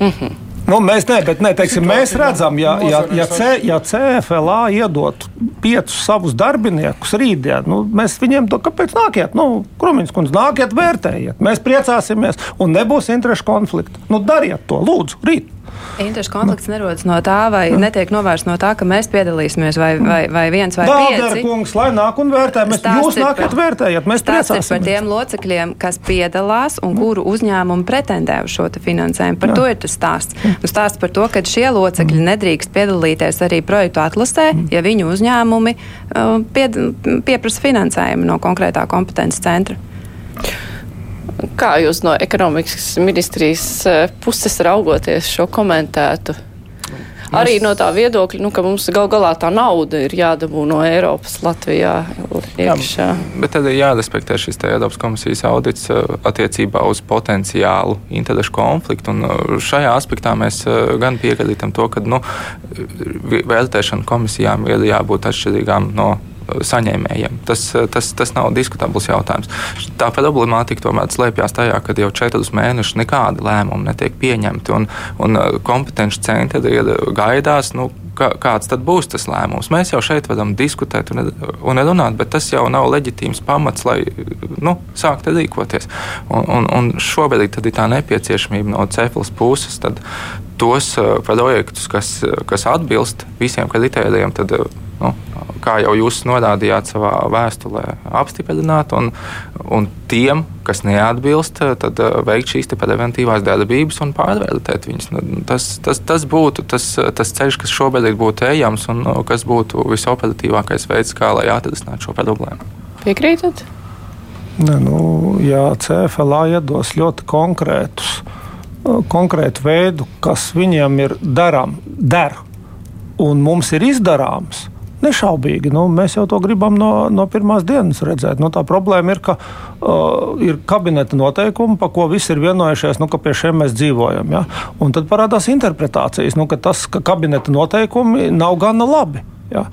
Mm -hmm. Nu, mēs ne, bet, ne, teiksim, mēs redzam, ja, ja, ja, C, ja CFLA iedot piecus savus darbiniekus rītdien, nu, mēs viņiem to kāpēc nākiet? Nu, Krumīns kundze, nākiet, vērtējiet. Mēs priecāsimies un nebūs interešu konflikta. Nu, dariet to, lūdzu, rīt. Interešu konflikts nerodas no tā, vai mm. netiek novērsts no tā, ka mēs piedalīsimies, vai, vai, vai viens vai Daldera pieci. kungs, lai nāk un vērtē, mēs jūs nākat par, vērtējat, mēs priecāsimies. par tiem locekļiem, kas piedalās un kuru uzņēmumu pretendē uz šo finansējumu. Par Jā. to ir tas stāsts. Un stāsts par to, ka šie locekļi nedrīkst piedalīties arī projektu atlasē, mm. ja viņu uzņēmumi uh, pied, pieprasa finansējumu no konkrētā kompetences centra. Kā jūs no ekonomikas ministrijas eh, puses raugoties šo komentētu? Arī no tā viedokļa, nu, ka mums gal galā tā nauda ir jādabū no Eiropas Latvijā iekšā. Jā, bet tad ir jārespektē šis Eiropas komisijas audits eh, attiecībā uz potenciālu interešu konfliktu. Un eh, šajā aspektā mēs gan piekrītam to, ka nu, vērtēšana komisijām ir jābūt atšķirīgām no saņēmējiem. Tas, tas, tas nav diskutabls jautājums. Tā problemātika tomēr slēpjas tajā, ka jau četrus mēnešus nekādi lēmumi netiek pieņemti, un, un uh, kompetenci centri ir gaidās. Nu, kā, kāds tad būs tas lēmums. Mēs jau šeit varam diskutēt un, un runāt, bet tas jau nav leģitīms pamats, lai nu, sāktu rīkoties. Un, un, un šobrīd ir tā nepieciešamība no Ceflas puses. Tos uh, projektus, kas, kas atbilst visiem kritērijiem, tad nu, kā jau jūs norādījāt savā vēstulē, apstiprināt, un, un tiem, kas neatbilst, tad uh, veikt šīs preventīvās darbības un pārvērtēt viņus. Nu, tas, tas, tas būtu tas, tas ceļš, kas šobrīd būtu ejams un uh, kas būtu visoperatīvākais veids, kā lai atrisinātu šo problēmu. Piekrītat? Ne, nu, jā, CFLA iedos ļoti konkrētus, uh, konkrētu veidu, kas viņiem ir darām, der, un mums ir izdarāms Nešaubīgi, nu, mēs jau to gribam no, no pirmās dienas redzēt. Nu, tā problēma ir, ka uh, ir kabineta noteikumi, pa ko visi ir vienojušies, nu, ka pie šiem mēs dzīvojam. Ja? Un tad parādās interpretācijas, nu, ka tas, ka kabineta noteikumi nav gana labi. Ja?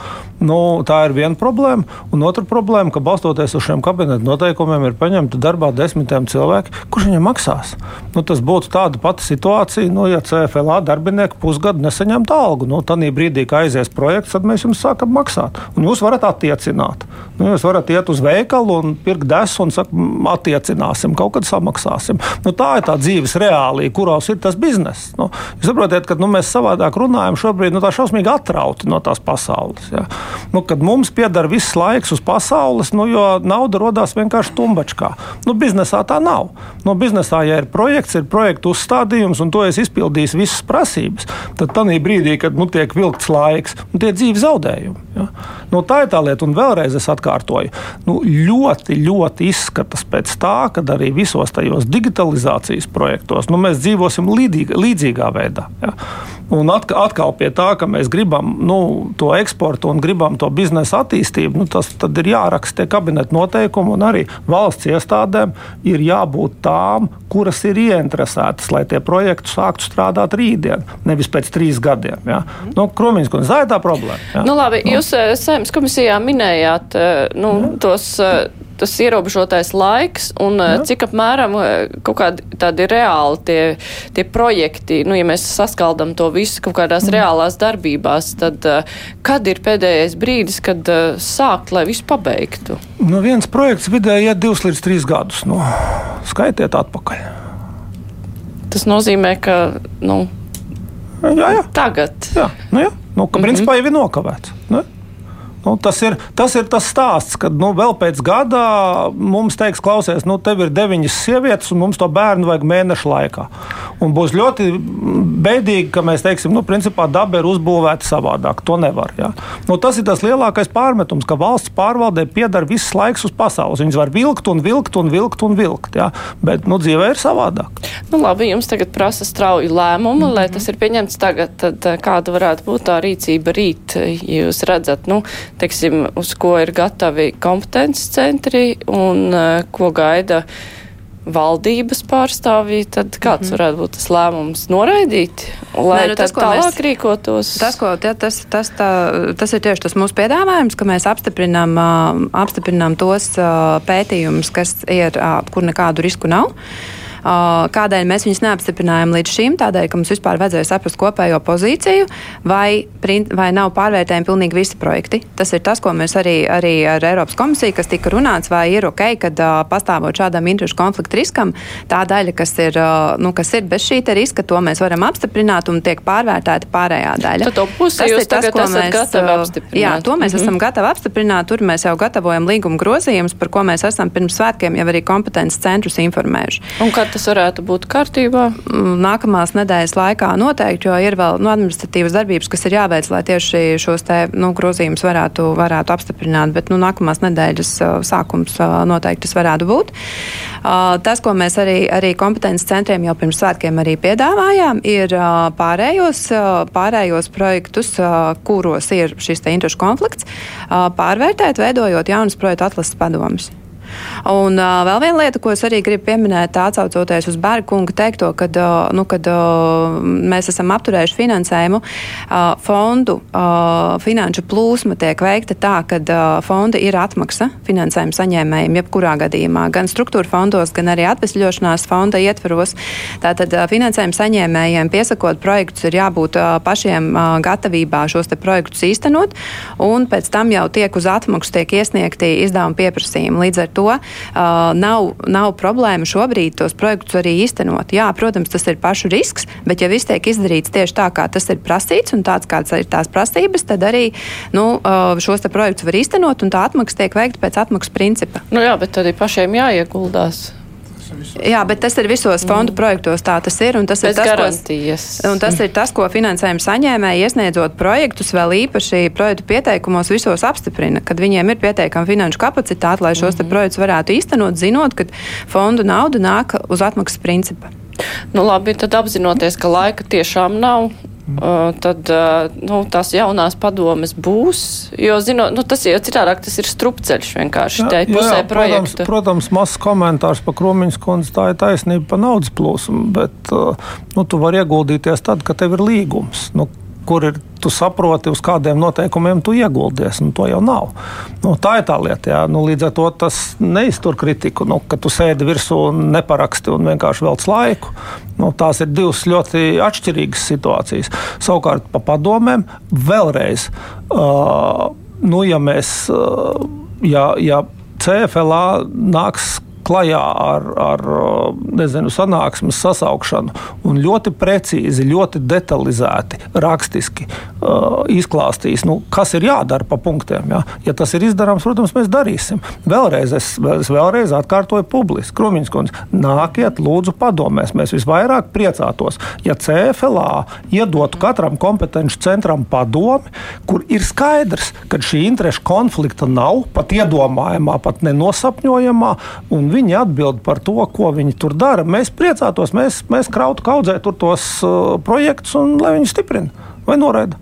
Nu, tā ir viena problēma. Un otra problēma, ka balstoties uz šiem kabineta noteikumiem, ir paņemta darbā desmitiem cilvēku, kurš viņiem maksās. Nu, tas būtu tāda pati situācija, nu, ja CFLA darbinieki pusgadu nesaņemtu algu. Nu, tad brīdī, kad aizies projekts, tad mēs jums sākam maksāt. Un jūs varat attiecināt. Nu, jūs varat iet uz veikalu un pirkt desu un sakt, attiecināsim, kaut kad samaksāsim. Nu, tā ir tā dzīves reālija, kuros ir tas bizness. Nu, jūs saprotat, ka nu, mēs savādāk runājam šobrīd nu, tā šausmīgi atrauti no tās pasaules. Ja. Nu, kad mums pieder viss laiks uz pasaules, nu, jo nauda radās vienkārši tumbačkā. Nu, biznesā tā nav. Nu, biznesā, ja ir projekts, ir projekta uzstādījums, un to es izpildīju visas prasības, tad tajā brīdī, kad nu, tiek vilkts laiks, nu, tie ir dzīves zaudējumi. Ja. Nu, tā ir tā lieta, un vēlreiz es atkārtoju. Nu, ļoti, ļoti izskatās pēc tā, ka arī visos tajos digitalizācijas projektos nu, mēs dzīvosim līdzīgā, līdzīgā veidā. Ja. Un atkal pie tā, ka mēs gribam nu, to eksportu un gribam to biznesa attīstību, nu, tas ir jāraksta kabineta noteikumi. Arī valsts iestādēm ir jābūt tām, kuras ir ieinteresētas, lai tie projekti sāktu strādāt rītdien, nevis pēc trīs gadiem. Ja? Mm. Nu, Kromīns kundze, tā ir tā problēma. Ja? Nu, labi, nu. Jūs eh, saimnes komisijā minējāt eh, nu, ja. tos eh, tas ierobežotais laiks un Jā. Eh, cik apmēram eh, kaut kādi tādi reāli tie, tie projekti, nu, ja mēs saskaldam to visu kaut kādās mm. reālās darbībās, tad uh, kad ir pēdējais brīdis, kad sākt, lai visu pabeigtu? Nu, viens projekts vidēji iet divus līdz trīs gadus. Nu, skaitiet atpakaļ. Tas nozīmē, ka, nu, jā, jā. tagad. Jā, nu, jā. Nu, ka, mm -hmm. principā jau ir nokavēts. Nu? Nu, tas, ir, tas ir tas stāsts, kad nu, vēl pēc gada mums teiks, klausies, nu, tev ir deviņas sievietes, un mums to bērnu vajag mēnešu laikā. Un būs ļoti bēdīgi, ka mēs teiksim, nu, principā daba ir uzbūvēta savādāk. To nevar. Ja? Nu, tas ir tas lielākais pārmetums, ka valsts pārvaldē piedara viss laiks uz pasaules. Viņas var vilkt un vilkt un vilkt un vilkt. Ja? Bet nu, dzīvē ir savādāk. Nu, labi, jums tagad prasa strauju lēmumu, mm -hmm. lai tas ir pieņemts tagad. Tad eh, kāda varētu būt tā rīcība rīt, ja jūs redzat? Nu, teiksim, uz ko ir gatavi kompetences centri un uh, ko gaida valdības pārstāvji, tad kāds mm -hmm. varētu būt tas lēmums noraidīt, lai Nē, nu, tas, tālāk mēs, rīkotos? Tas, ko, ja, tas, tas, tā, tas ir tieši tas mūsu piedāvājums, ka mēs apstiprinām, apstiprinām tos pētījumus, kas ir, kur nekādu risku nav. Kādēļ mēs viņus neapstiprinājām līdz šim? Tādēļ, ka mums vispār vajadzēja saprast kopējo pozīciju, vai, vai nav pārvērtējumi pilnīgi visi projekti. Tas ir tas, ko mēs arī, arī ar Eiropas komisiju, kas tika runāts, vai ir ok, kad uh, pastāvot šādam interešu konfliktu riskam, tā daļa, kas ir, uh, nu, kas ir bez šī riska, to mēs varam apstiprināt un tiek pārvērtēta pārējā daļa. Tad to pusi jūs tas, ko mēs gatavi apstiprināt. Jā, to mēs mm -hmm. esam gatavi apstiprināt. Tur mēs jau gatavojam līguma grozījumus, par ko mēs esam pirms svētkiem jau arī kompetences centrus informējuši. Un kad tas varētu būt kārtībā? Mm, nākamās nedēļas laikā noteikti, jo ir vēl nu, administratīvas darbības, kas ir jāveic, lai tieši šos te, nu, grozījumus varētu, varētu apstiprināt. Bet nu, nākamās nedēļas sākums noteikti tas varētu būt. Tas, ko mēs arī, arī kompetences centriem jau pirms svētkiem arī piedāvājām, ir pārējos, pārējos projektus, kuros ir šis interešu konflikts, pārvērtēt, veidojot jaunas projektu atlases padomus. Un uh, vēl viena lieta, ko es arī gribu pieminēt, atsaucoties uz Bergunga teikto, kad, uh, nu, kad uh, mēs esam apturējuši finansējumu, uh, fondu uh, finanšu plūsma tiek veikta tā, ka uh, fonda ir atmaksa finansējuma saņēmējiem jebkurā gadījumā, gan struktūra fondos, gan arī atvesļošanās fonda ietvaros. Tātad uh, finansējuma saņēmējiem piesakot projektus ir jābūt uh, pašiem uh, gatavībā šos projektus īstenot, un pēc tam jau tiek uz atmaksu tiek iesniegti izdevuma pieprasījumi. Līdz ar to uh, nav, nav problēma šobrīd tos projektus arī īstenot. Jā, protams, tas ir pašu risks, bet ja viss tiek izdarīts tieši tā, kā tas ir prasīts un tāds, kāds ir tās prasības, tad arī nu, uh, šos projektus var īstenot un tā atmaksa tiek veikta pēc atmaksas principa. Nu jā, bet arī pašiem jāieguldās. Jā, bet tas ir visos fondu mm. projektos tā tas ir. Tas, ir tas, garantijas. ko, tas ir tas, ko finansējuma saņēmēji iesniedzot projektus, vēl īpaši projektu pieteikumos visos apstiprina, kad viņiem ir pietiekama finanšu kapacitāte, lai šos mm -hmm. projektus varētu īstenot, zinot, ka fondu nauda nāk uz atmaksas principa. Nu, labi, tad apzinoties, ka laika tiešām nav, tad nu, tās jaunās padomes būs. Jo, zinot, nu, tas jau citādāk, tas ir strupceļš vienkārši tajā pusē jā. Protams, protams mazs komentārs par Kromiņas kundzi, tā ir taisnība par naudas plūsmu, bet nu, tu vari ieguldīties tad, kad tev ir līgums. Nu, kur ir tu saproti, uz kādiem noteikumiem tu ieguldies. Nu, to jau nav. Nu, tā ir tā lieta. Jā. Nu, līdz ar to tas neiztur kritiku, nu, ka tu sēdi virsū un neparaksti un vienkārši velc laiku. Nu, tās ir divas ļoti atšķirīgas situācijas. Savukārt, pa padomēm vēlreiz, uh, nu, ja mēs, uh, ja, ja CFLA nāks klajā ar, ar nezinu, sanāksmes sasaukšanu un ļoti precīzi, ļoti detalizēti, rakstiski uh, izklāstīs, nu, kas ir jādara pa punktiem. Ja, ja tas ir izdarāms, protams, mēs darīsim. Vēlreiz es, es vēlreiz atkārtoju publiski. Krūmiņš kundze, nākiet, lūdzu, padomēs. Mēs visvairāk priecātos, ja CFLA iedotu katram kompetenci centram padomi, kur ir skaidrs, ka šī interešu konflikta nav pat iedomājamā, pat nenosapņojamā. Un viņi atbild par to, ko viņi tur dara. Mēs priecātos, mēs, mēs krautu kaudzē tos uh, projektus un lai viņi stiprina vai noraida.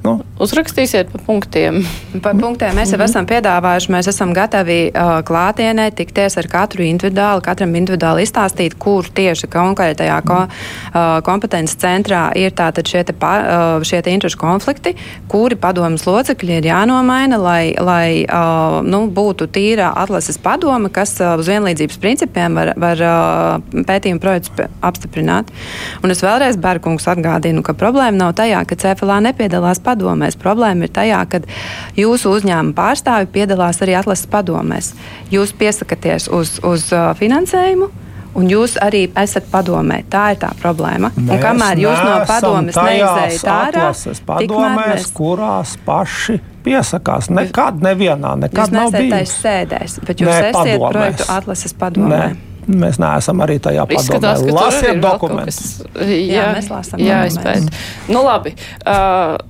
Nu. Uzrakstīsiet pa punktiem. Pa punktiem mēs jau mm -hmm. esam piedāvājuši. Mēs esam gatavi uh, klātienē tikties ar katru individuāli, katram individuāli izstāstīt, kur tieši konkrētajā ko, uh, kompetences centrā ir tātad šie te, pa, uh, šie te interešu konflikti, kuri padomas locekļi ir jānomaina, lai, lai uh, nu, būtu tīra atlases padoma, kas uh, uz vienlīdzības principiem var, var uh, pētījumu projektus apstiprināt. Un es vēlreiz Berkungs atgādinu, ka problēma nav tajā, ka CFLA nepiedalās padomēs. Problēma ir tajā, ka jūsu uzņēmuma pārstāvi piedalās arī atlases padomēs. Jūs piesakāties uz, uz uh, finansējumu. Un jūs arī esat padomē. Tā ir tā problēma. Mēs un kamēr jūs no padomes neizējat ārā, padomēs, mēs... kurās paši piesakās. Nekad nevienā, nekad nav bijis. sēdēs, bet jūs ne, esat padomēs. projektu atlases padomē. Ne. Mēs neesam arī tajā padomē. Lasiet dokumentus. Jā, jā, mēs lasām. Jā, izpēt. Nu labi. Uh,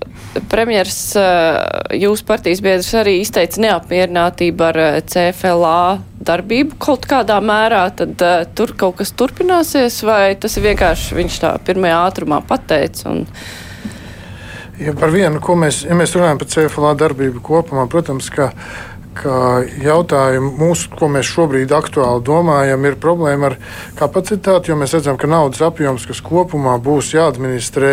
premjers, uh, jūsu partijas biedrs arī izteica neapmierinātību ar uh, CFLA darbību kaut kādā mērā, tad uh, tur kaut kas turpināsies, vai tas vienkārši viņš tā pirmajā ātrumā pateica? Un... Ja par vienu, ko mēs, ja mēs runājam par CFLA darbību kopumā, protams, ka ka jautājumi, mūsu, ko mēs šobrīd aktuāli domājam, ir problēma ar kapacitāti, jo mēs redzam, ka naudas apjoms, kas kopumā būs jāadministrē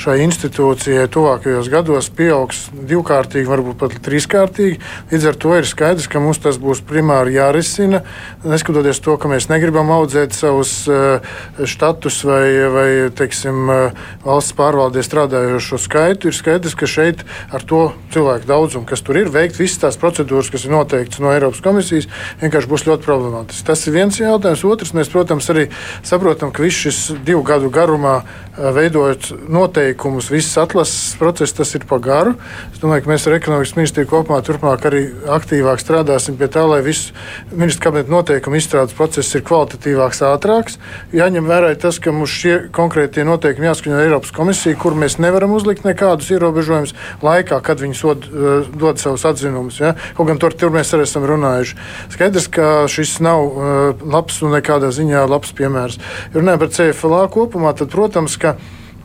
šai institūcijai tuvākajos gados, pieaugs divkārtīgi, varbūt pat trīskārtīgi. Līdz ar to ir skaidrs, ka mums tas būs primāri jārisina. Neskatoties to, ka mēs negribam audzēt savus uh, štatus vai, vai teiksim, uh, valsts pārvaldē strādājošo skaitu, ir skaidrs, ka šeit ar to cilvēku daudzumu, kas tur ir, veikt visas tās procedūras, kas ir noteikts no Eiropas komisijas, vienkārši būs ļoti problemātisks. Tas ir viens jautājums. Otrs, mēs, protams, arī saprotam, ka viss šis divu gadu garumā veidojot noteikumus, visas atlases process, tas ir pa garu. Es domāju, ka mēs ar ekonomikas ministriju kopumā turpmāk arī aktīvāk strādāsim pie tā, lai viss ministra kabineta noteikumu izstrādes process ir kvalitatīvāks, ātrāks. Jāņem vērā tas, ka mums šie konkrētie noteikumi jāskaņo Eiropas komisija, kur mēs nevaram uzlikt nekādus ierobežojumus laikā, kad viņi sod, dod savus atzinumus. Ja? Kaut gan tur, tur mēs arī esam runājuši. Skaidrs, ka šis nav uh, labs un nekādā ziņā labs piemērs. Ja runājot par CFLA kopumā, tad, protams, ka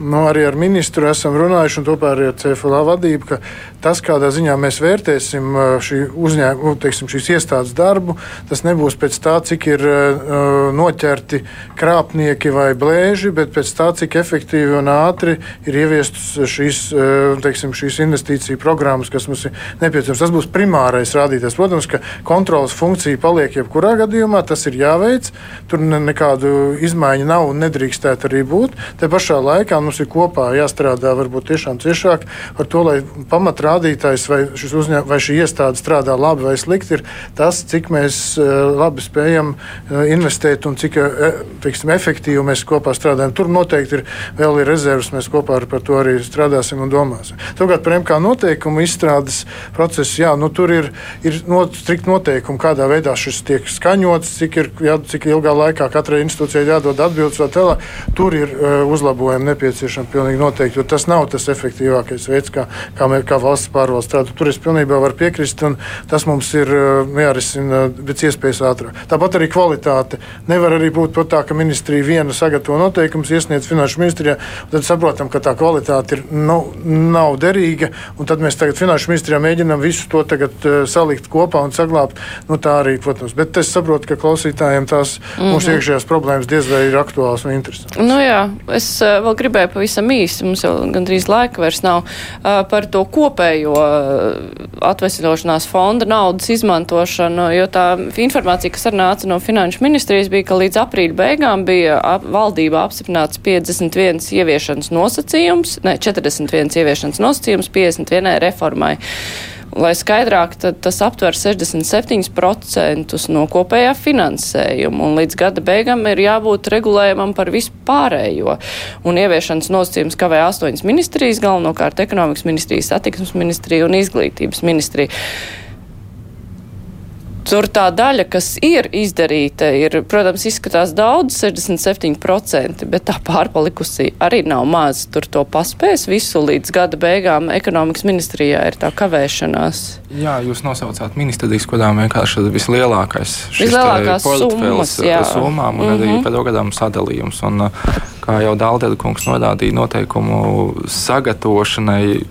nu, arī ar ministru esam runājuši, un tomēr ar CFLA vadību, ka tas, kādā ziņā mēs vērtēsim šī uzņēmuma, teiksim, šīs iestādes darbu, tas nebūs pēc tā, cik ir uh, noķerti krāpnieki vai blēži, bet pēc tā, cik efektīvi un ātri ir ieviestas šīs, uh, teiksim, šīs investīciju programmas, kas mums ir nepieciešams. Tas būs primārais rādītājs. Protams, ka kontrolas funkcija paliek jebkurā gadījumā, tas ir jāveic. Tur ne, nekādu izmaiņu nav un nedrīkstētu arī būt. Te pašā laikā mums ir kopā jāstrādā varbūt tiešām ciešāk ar to, lai pamatrādītājs vai, uzņēm, vai šī iestāde strādā labi vai slikti, ir tas, cik mēs eh, labi spējam eh, investēt un cik eh, teiksim, efektīvi mēs kopā strādājam. Tur noteikti ir vēl ir rezerves, mēs kopā ar to arī strādāsim un domāsim. Turklāt par MK noteikumu izstrādes procesu, jā, nu, tur ir, ir not, strikt noteikumi, kādā veidā šis tiek skaņots, cik, ir, jā, cik ilgā laikā katrai institūcijai jādod atbildes vēl tālāk. Tur ir uh, uzlabojumi nepieciešami nepieciešama pilnīgi noteikti, jo tas nav tas efektīvākais veids, kā, kā, mē, kā valsts pārvalde strādā. Tur es pilnībā varu piekrist, un tas mums ir jārisina pēc iespējas ātrāk. Tāpat arī kvalitāte. Nevar arī būt tā, ka ministrija viena sagatavo noteikumus, iesniedz finanšu ministrijā, tad saprotam, ka tā kvalitāte ir, nav, nav derīga, un tad mēs tagad finanšu ministrijā mēģinām visu to tagad, uh, salikt kopā un saglabāt. Nu, tā arī, protams, bet es saprotu, ka klausītājiem tās mm -hmm. mūsu iekšējās problēmas diez vai ir aktuālas un interesantas. Nu jā, es uh, vēl gribēju gribēju pavisam īsi, mums jau gandrīz laika vairs nav, par to kopējo atvesļošanās fonda naudas izmantošanu, jo tā informācija, kas arī nāca no finanšu ministrijas, bija, ka līdz aprīļa beigām bija ap, valdība apstiprināts 51 ieviešanas nosacījums, ne, 41 ieviešanas nosacījums 51 reformai. Lai skaidrāk, tas aptver 67% no kopējā finansējuma, un līdz gada beigām ir jābūt regulējumam par vispārējo. Un ieviešanas nosacījums kavē astoņas ministrijas, galvenokārt ekonomikas ministrija, satiksmes ministrija un izglītības ministrija. Tur tā daļa, kas ir izdarīta, ir, protams, izskatās daudz, 67%, bet tā pārpalikusī arī nav maz. Tur to paspēs visu līdz gada beigām. Ekonomikas ministrijā ir tā kavēšanās. Jā, jūs nosaucāt ministrijas, kurām vienkārši ir vislielākais vislielākās summas, jā. summām un mm -hmm. arī mhm. pedagogam sadalījums. Un, kā jau Dāldēda kungs norādīja, noteikumu sagatavošanai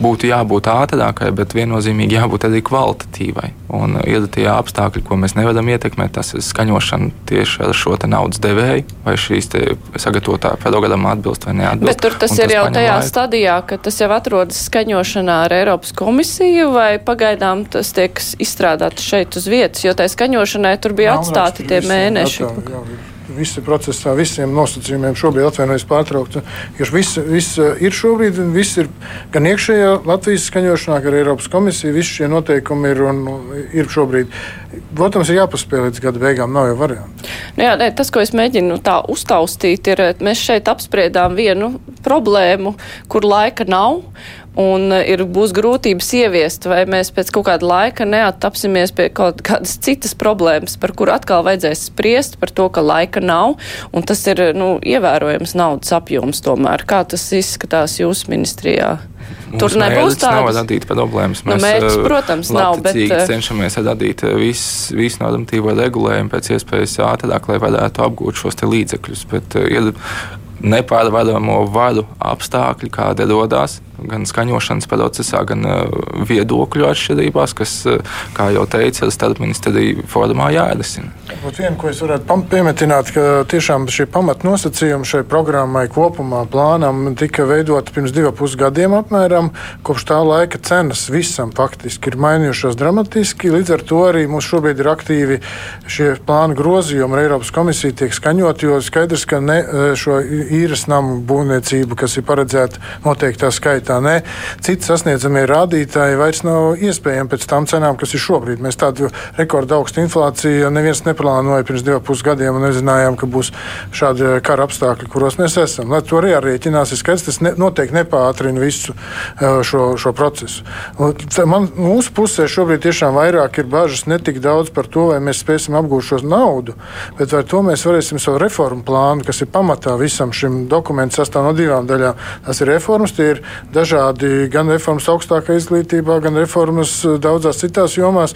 būtu jābūt ātrākai, bet viennozīmīgi jābūt arī kvalitatīvai. Un uh, ir tie apstākļi, ko mēs nevaram ietekmēt, tas ir skaņošana tieši ar šo naudas devēju, vai šīs sagatavotā programma atbilst vai neatbilst. Bet tur tas ir tas jau tajā laiku. stadijā, ka tas jau atrodas skaņošanā ar Eiropas komisiju, vai pagaidām tas tiek izstrādāts šeit uz vietas, jo tai skaņošanai tur bija Nav atstāti tie mēneši. Atā, jā, visi procesā, visiem nosacījumiem šobrīd atvainojas pārtraukt. Jo viss, viss ir šobrīd, viss ir gan iekšējā Latvijas skaņošanā, gan Eiropas komisija. Visi šie noteikumi ir un ir šobrīd. Protams, ir jāpaspēj līdz gada beigām, nav jau variantu. Nu jā, nē, tas, ko es mēģinu tā uztaustīt, ir, mēs šeit apspriedām vienu problēmu, kur laika nav un e, ir, būs grūtības ieviest, vai mēs pēc kaut kāda laika neattapsimies pie kaut kādas citas problēmas, par kur atkal vajadzēs spriest par to, ka laika nav, un tas ir, nu, ievērojams naudas apjoms tomēr. Kā tas izskatās jūsu ministrijā? Tur nebūs tādas radīt problēmas. Nu, mēs, nu, mērķis, e, protams, nav, bet e, cenšamies radīt visu, visu normatīvo regulējumu pēc iespējas ātrāk, lai varētu apgūt šos līdzekļus. Bet ir nepārvaramo varu apstākļi, kādi radās gan skaņošanas procesā, gan uh, viedokļu atšķirībās, kas, uh, kā jau teicu, ar starpministriju formā jārisina. Būt viena, ko es varētu piemetināt, ka tiešām šie pamatnosacījumi šai programmai kopumā plānam tika veidoti pirms divu pusgadiem apmēram. Kopš tā laika cenas visam faktiski ir mainījušās dramatiski. Līdz ar to arī mums šobrīd ir aktīvi šie plānu grozījumi ar Eiropas komisiju tiek skaņot, jo skaidrs, ka ne šo īres namu būvniecību, kas ir paredzēta noteiktā skaitā, ne citi sasniedzamie rādītāji vairs nav iespējami pēc tām cenām, kas ir šobrīd. Mēs tādu rekordu augstu inflāciju neviens neplānoja pirms diviem pusgadiem un nezinājām, ka būs šādi kara apstākļi, kuros mēs esam. Lai to arī jārēķinās, ir skaidrs, tas ne, noteikti nepātrina visu šo, šo procesu. Man, mūsu pusē šobrīd tiešām vairāk ir bažas ne tik daudz par to, vai mēs spēsim apgūt šo naudu, bet vai to mēs varēsim savu reformu plānu, kas ir pamatā visam šim dokumentam, sastāv no divām daļām. Tas ir reformas, tie ir dažādi gan reformas augstākā izglītībā, gan reformas daudzās citās jomās,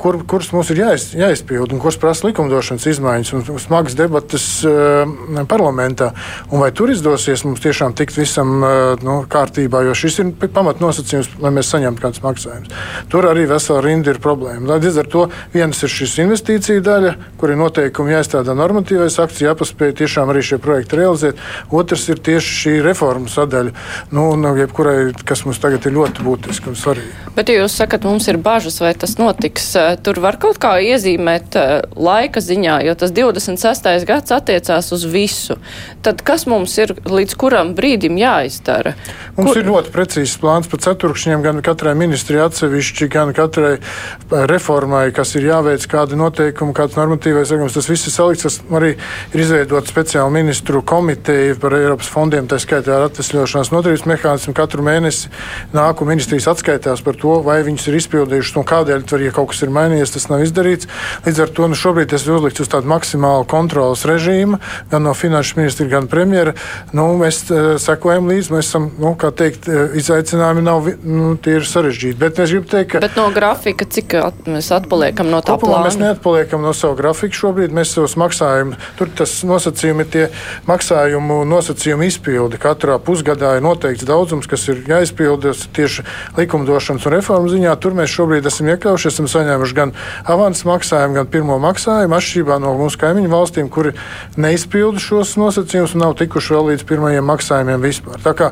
kur, kuras mums ir jāiz, jāizpild un kuras prasa likumdošanas izmaiņas un smagas debatas uh, parlamentā. Un vai tur izdosies mums tiešām tikt visam uh, nu, kārtībā, jo šis ir pamatnosacījums, lai mēs saņemtu kādus maksājumus. Tur arī vesela rinda ir problēma. Līdz ar to viens ir šis investīcija daļa, kur ir noteikumi jāizstrādā normatīvais akts, jāpaspēj tiešām arī šie projekti realizēt. Otrs ir tieši šī reformu sadaļa, nu, un jebkurai, kas mums tagad ir ļoti būtiska un svarīga. Bet, ja jūs sakat, mums ir bažas, vai tas notiks, eh, tur var kaut kā iezīmēt eh, laika ziņā, jo tas 26. gads attiecās uz visu. Tad kas mums ir līdz kuram brīdim jāizdara? Mums Kur... ir ļoti precīzs plāns par ceturkšņiem, gan katrai ministrijai atsevišķi, gan katrai eh, reformai, kas ir jāveic, kādi noteikumi, kāds normatīvais regulējums. Tas viss ir salikts, tas arī ir izveidot speciālu ministru komiteju par Eiropas fondiem, tā skaitā ar atvesļošanās nodarbības mehānismu. Katru mēnesi nāku ministrijas atskaitās par to, vai viņus ir izpildījuši un kādēļ, tur, ja kaut kas ir mainījies, tas nav izdarīts. Līdz ar to nu, šobrīd tas ir uzlikts uz tādu maksimālu kontrolas režīmu, gan no finanšu ministra, gan premjera. Nu, mēs uh, sekojam līdzi, mēs esam, nu, kā teikt, uh, izaicinājumi nav nu, sarežģīti. Bet es gribu teikt, ka. Bet no grafika, cik at, mēs atpaliekam no tā plāna? Mēs neatpaliekam no savu grafiku šobrīd. Mēs savus maksājumus, tur tas nosacījumi ir tie maksājumu nosacījumu izpildi. Katrā pusgadā ir noteikts daudzums, kas kas ir jāizpilda tieši likumdošanas un reformu ziņā. Tur mēs šobrīd esam iekļaujušies, esam saņēmuši gan avansu maksājumu, gan pirmo maksājumu, atšķirībā no mūsu kaimiņu valstīm, kuri neizpilda šos nosacījumus un nav tikuši vēl līdz pirmajiem maksājumiem vispār. Tā kā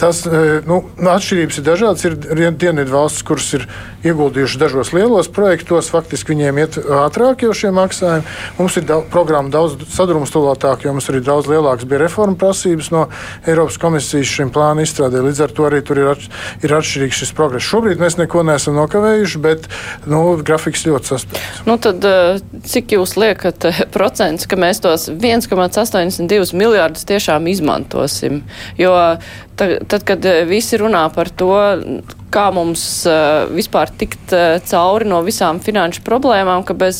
tas e, nu, atšķirības ir dažādas. Ir dienvidu valstis, kuras ir ieguldījušas dažos lielos projektos, faktiski viņiem iet ātrāk jau šie maksājumi. Mums ir daudz, programma daudz sadrumstalotāka, jo mums arī daudz lielākas bija reforma prasības no Eiropas komisijas šim plānu izstrādē. Līdz ar to arī tur ir, atš ir atšķirīgs šis progress. Šobrīd mēs neko neesam nokavējuši, bet nu, grafiks ļoti saspringts. Nu, tad, eh, cik jūs liekat eh, (laughs) procents, ka mēs tos 1,82 miljārdus tiešām izmantosim? Jo tad, kad eh, visi runā par to, kā mums vispār tikt cauri no visām finanšu problēmām, ka bez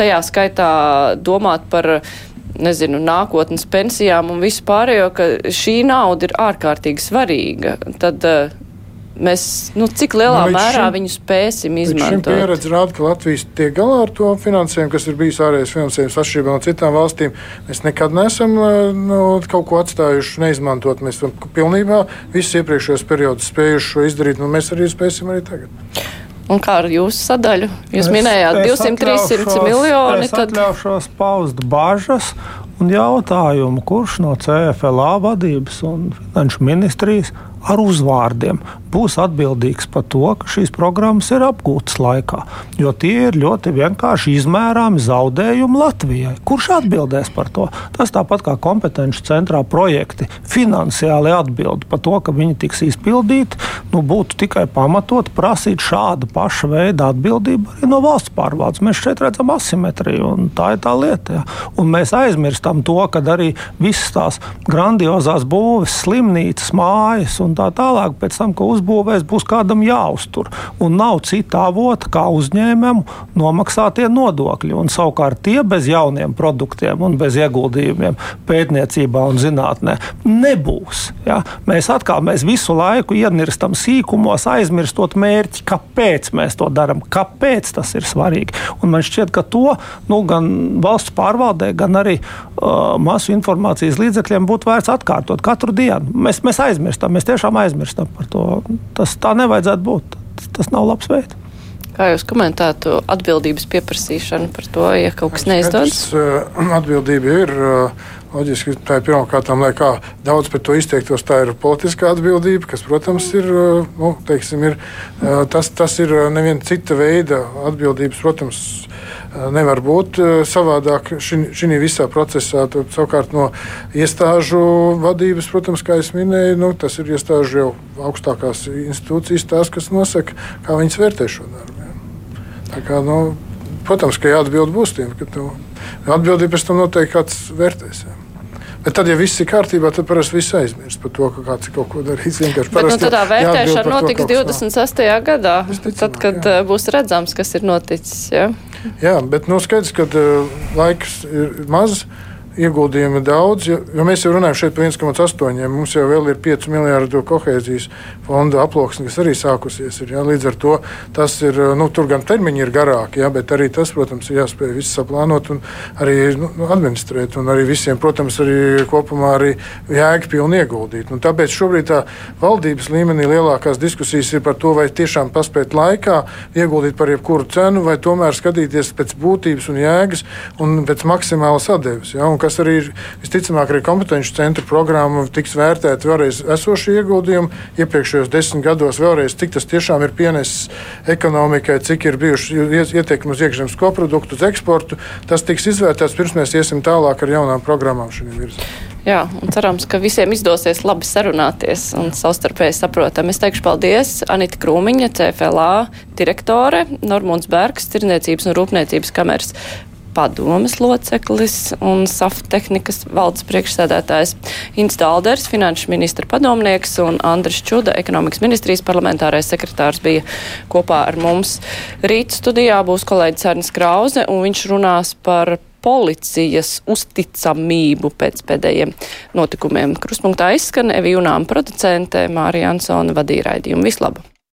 tajā skaitā domāt par nezinu, nākotnes pensijām un visu pārējo, ka šī nauda ir ārkārtīgi svarīga. Tad, uh, mēs, nu, cik lielā nu, mērā šim, viņu spēsim izmantot. Šī pieredze rāda, ka Latvijas tiek galā ar to finansējumu, kas ir bijis ārējais finansējums atšķirībā no citām valstīm. Mēs nekad neesam nu, kaut ko atstājuši neizmantot. Mēs esam pilnībā visus iepriekšējos periodus spējuši izdarīt, un mēs arī spēsim arī tagad. Un kā ar jūsu sadaļu? Jūs es, minējāt 200-300 miljoni. Es tad... atļaušos paust bažas un jautājumu, kurš no CFLA vadības un finanšu ministrijas ar uzvārdiem būs atbildīgs par to, ka šīs programmas ir apgūtas laikā. Jo tie ir ļoti vienkārši izmērāmi zaudējumi Latvijai. Kurš atbildēs par to? Tas tāpat kā kompetenci centrā projekti finansiāli atbild par to, ka viņi tiks izpildīti. Nu, būtu tikai pamatot prasīt šādu pašu veidu atbildību arī no valsts pārvaldes. Mēs šeit redzam asimetriju, un tā ir tā lieta. Ja. Un mēs aizmirstam to, ka arī visas tās grandiozās būves, slimnīcas, mājas un tā tālāk, pēc tam, ko uzbūvēs, būs kādam jāuztur. Un nav cita avota, kā uzņēmumu nomaksātie nodokļi. Un savukārt tie bez jauniem produktiem un bez ieguldījumiem pētniecībā un zinātnē nebūs. Ja? Mēs atkal mēs visu laiku ienirstam sīkumos, aizmirstot mērķi, kāpēc mēs to darām, kāpēc tas ir svarīgi. Un man šķiet, ka to nu, gan valsts pārvaldē, gan arī uh, masu informācijas līdzekļiem būtu vērts atkārtot katru dienu. Mēs, mēs aizmirstam, mēs tiešām aizmirstam par to. Tas tā nevajadzētu būt. Tas, nav labs veids. Kā jūs komentētu atbildības pieprasīšanu par to, ja kaut kas neizdodas? Uh, atbildība ir uh, loģiski. Tā ir pirmkārt, lai kā daudz par to izteiktos, tā ir politiskā atbildība, kas, protams, ir, uh, nu, teiksim, ir tas, tas ir neviena cita veida atbildības, protams nevar būt savādāk šī visā procesā. Tad, savukārt no iestāžu vadības, protams, kā jau minēju, nu, tas ir iestāžu jau augstākās institūcijas, tās, kas nosaka, kā viņas vērtē šo darbu. Tā kā, nu, protams, ka jāatbild būs tiem, ka tu, atbildība pēc tam noteikti kāds vērtēs. Ja. Bet tad, ja viss ir kārtībā, tad parasti viss aizmirst par to, ka kāds ir kaut ko darījis. Vienkārši Bet, nu, tādā vērtēšana notiks 26. gadā, tad, kad jā. būs redzams, kas ir noticis. Ja? Jā, bet nu, skaidrs, ka uh, laiks ir maz ieguldījumi daudz, jo, jo mēs jau runājam šeit par 1,8. Mums jau ir 5 miljardu kohēzijas fonda aploksne, kas arī sākusies. Ir, ja, līdz ar to tas ir, nu, tur gan termiņi ir garāki, ja, bet arī tas, protams, ir jāspēj viss saplānot un arī nu, nu, administrēt. Un arī visiem, protams, arī kopumā arī jēga pilni ieguldīt. Un tāpēc šobrīd tā valdības līmenī lielākās diskusijas ir par to, vai tiešām paspēt laikā ieguldīt par jebkuru cenu, vai tomēr skatīties pēc būtības un jēgas un pēc maksimālas atdeves. Ja, un kas arī ir visticamāk, arī kompetenci centra programma tiks vērtēta vēlreiz esošie ieguldījumi iepriekšējos desmit gados, vēlreiz, cik tas tiešām ir pienesis ekonomikai, cik ir bijuši ieteikumi uz iekšzemes koproduktu, uz eksportu. Tas tiks izvērtēts pirms mēs iesim tālāk ar jaunām programmām šajā virzienā. Jā, un cerams, ka visiem izdosies labi sarunāties un savstarpēji saprotam. Es teikšu paldies Anita Krūmiņa, CFLA direktore, Normons Bergs, Tirniecības un Rūpniecības kameras padomes loceklis un SAF tehnikas valdes priekšsēdētājs Inns Dalders, finanšu ministra padomnieks un Andris Čuda, ekonomikas ministrijas parlamentārais sekretārs bija kopā ar mums. Rīt studijā būs kolēģis Arnis Krauze un viņš runās par policijas uzticamību pēc pēdējiem notikumiem. Kruspunktā izskan Evi Junām producente Mārija Ansona vadīja raidījumu. Vislabāk!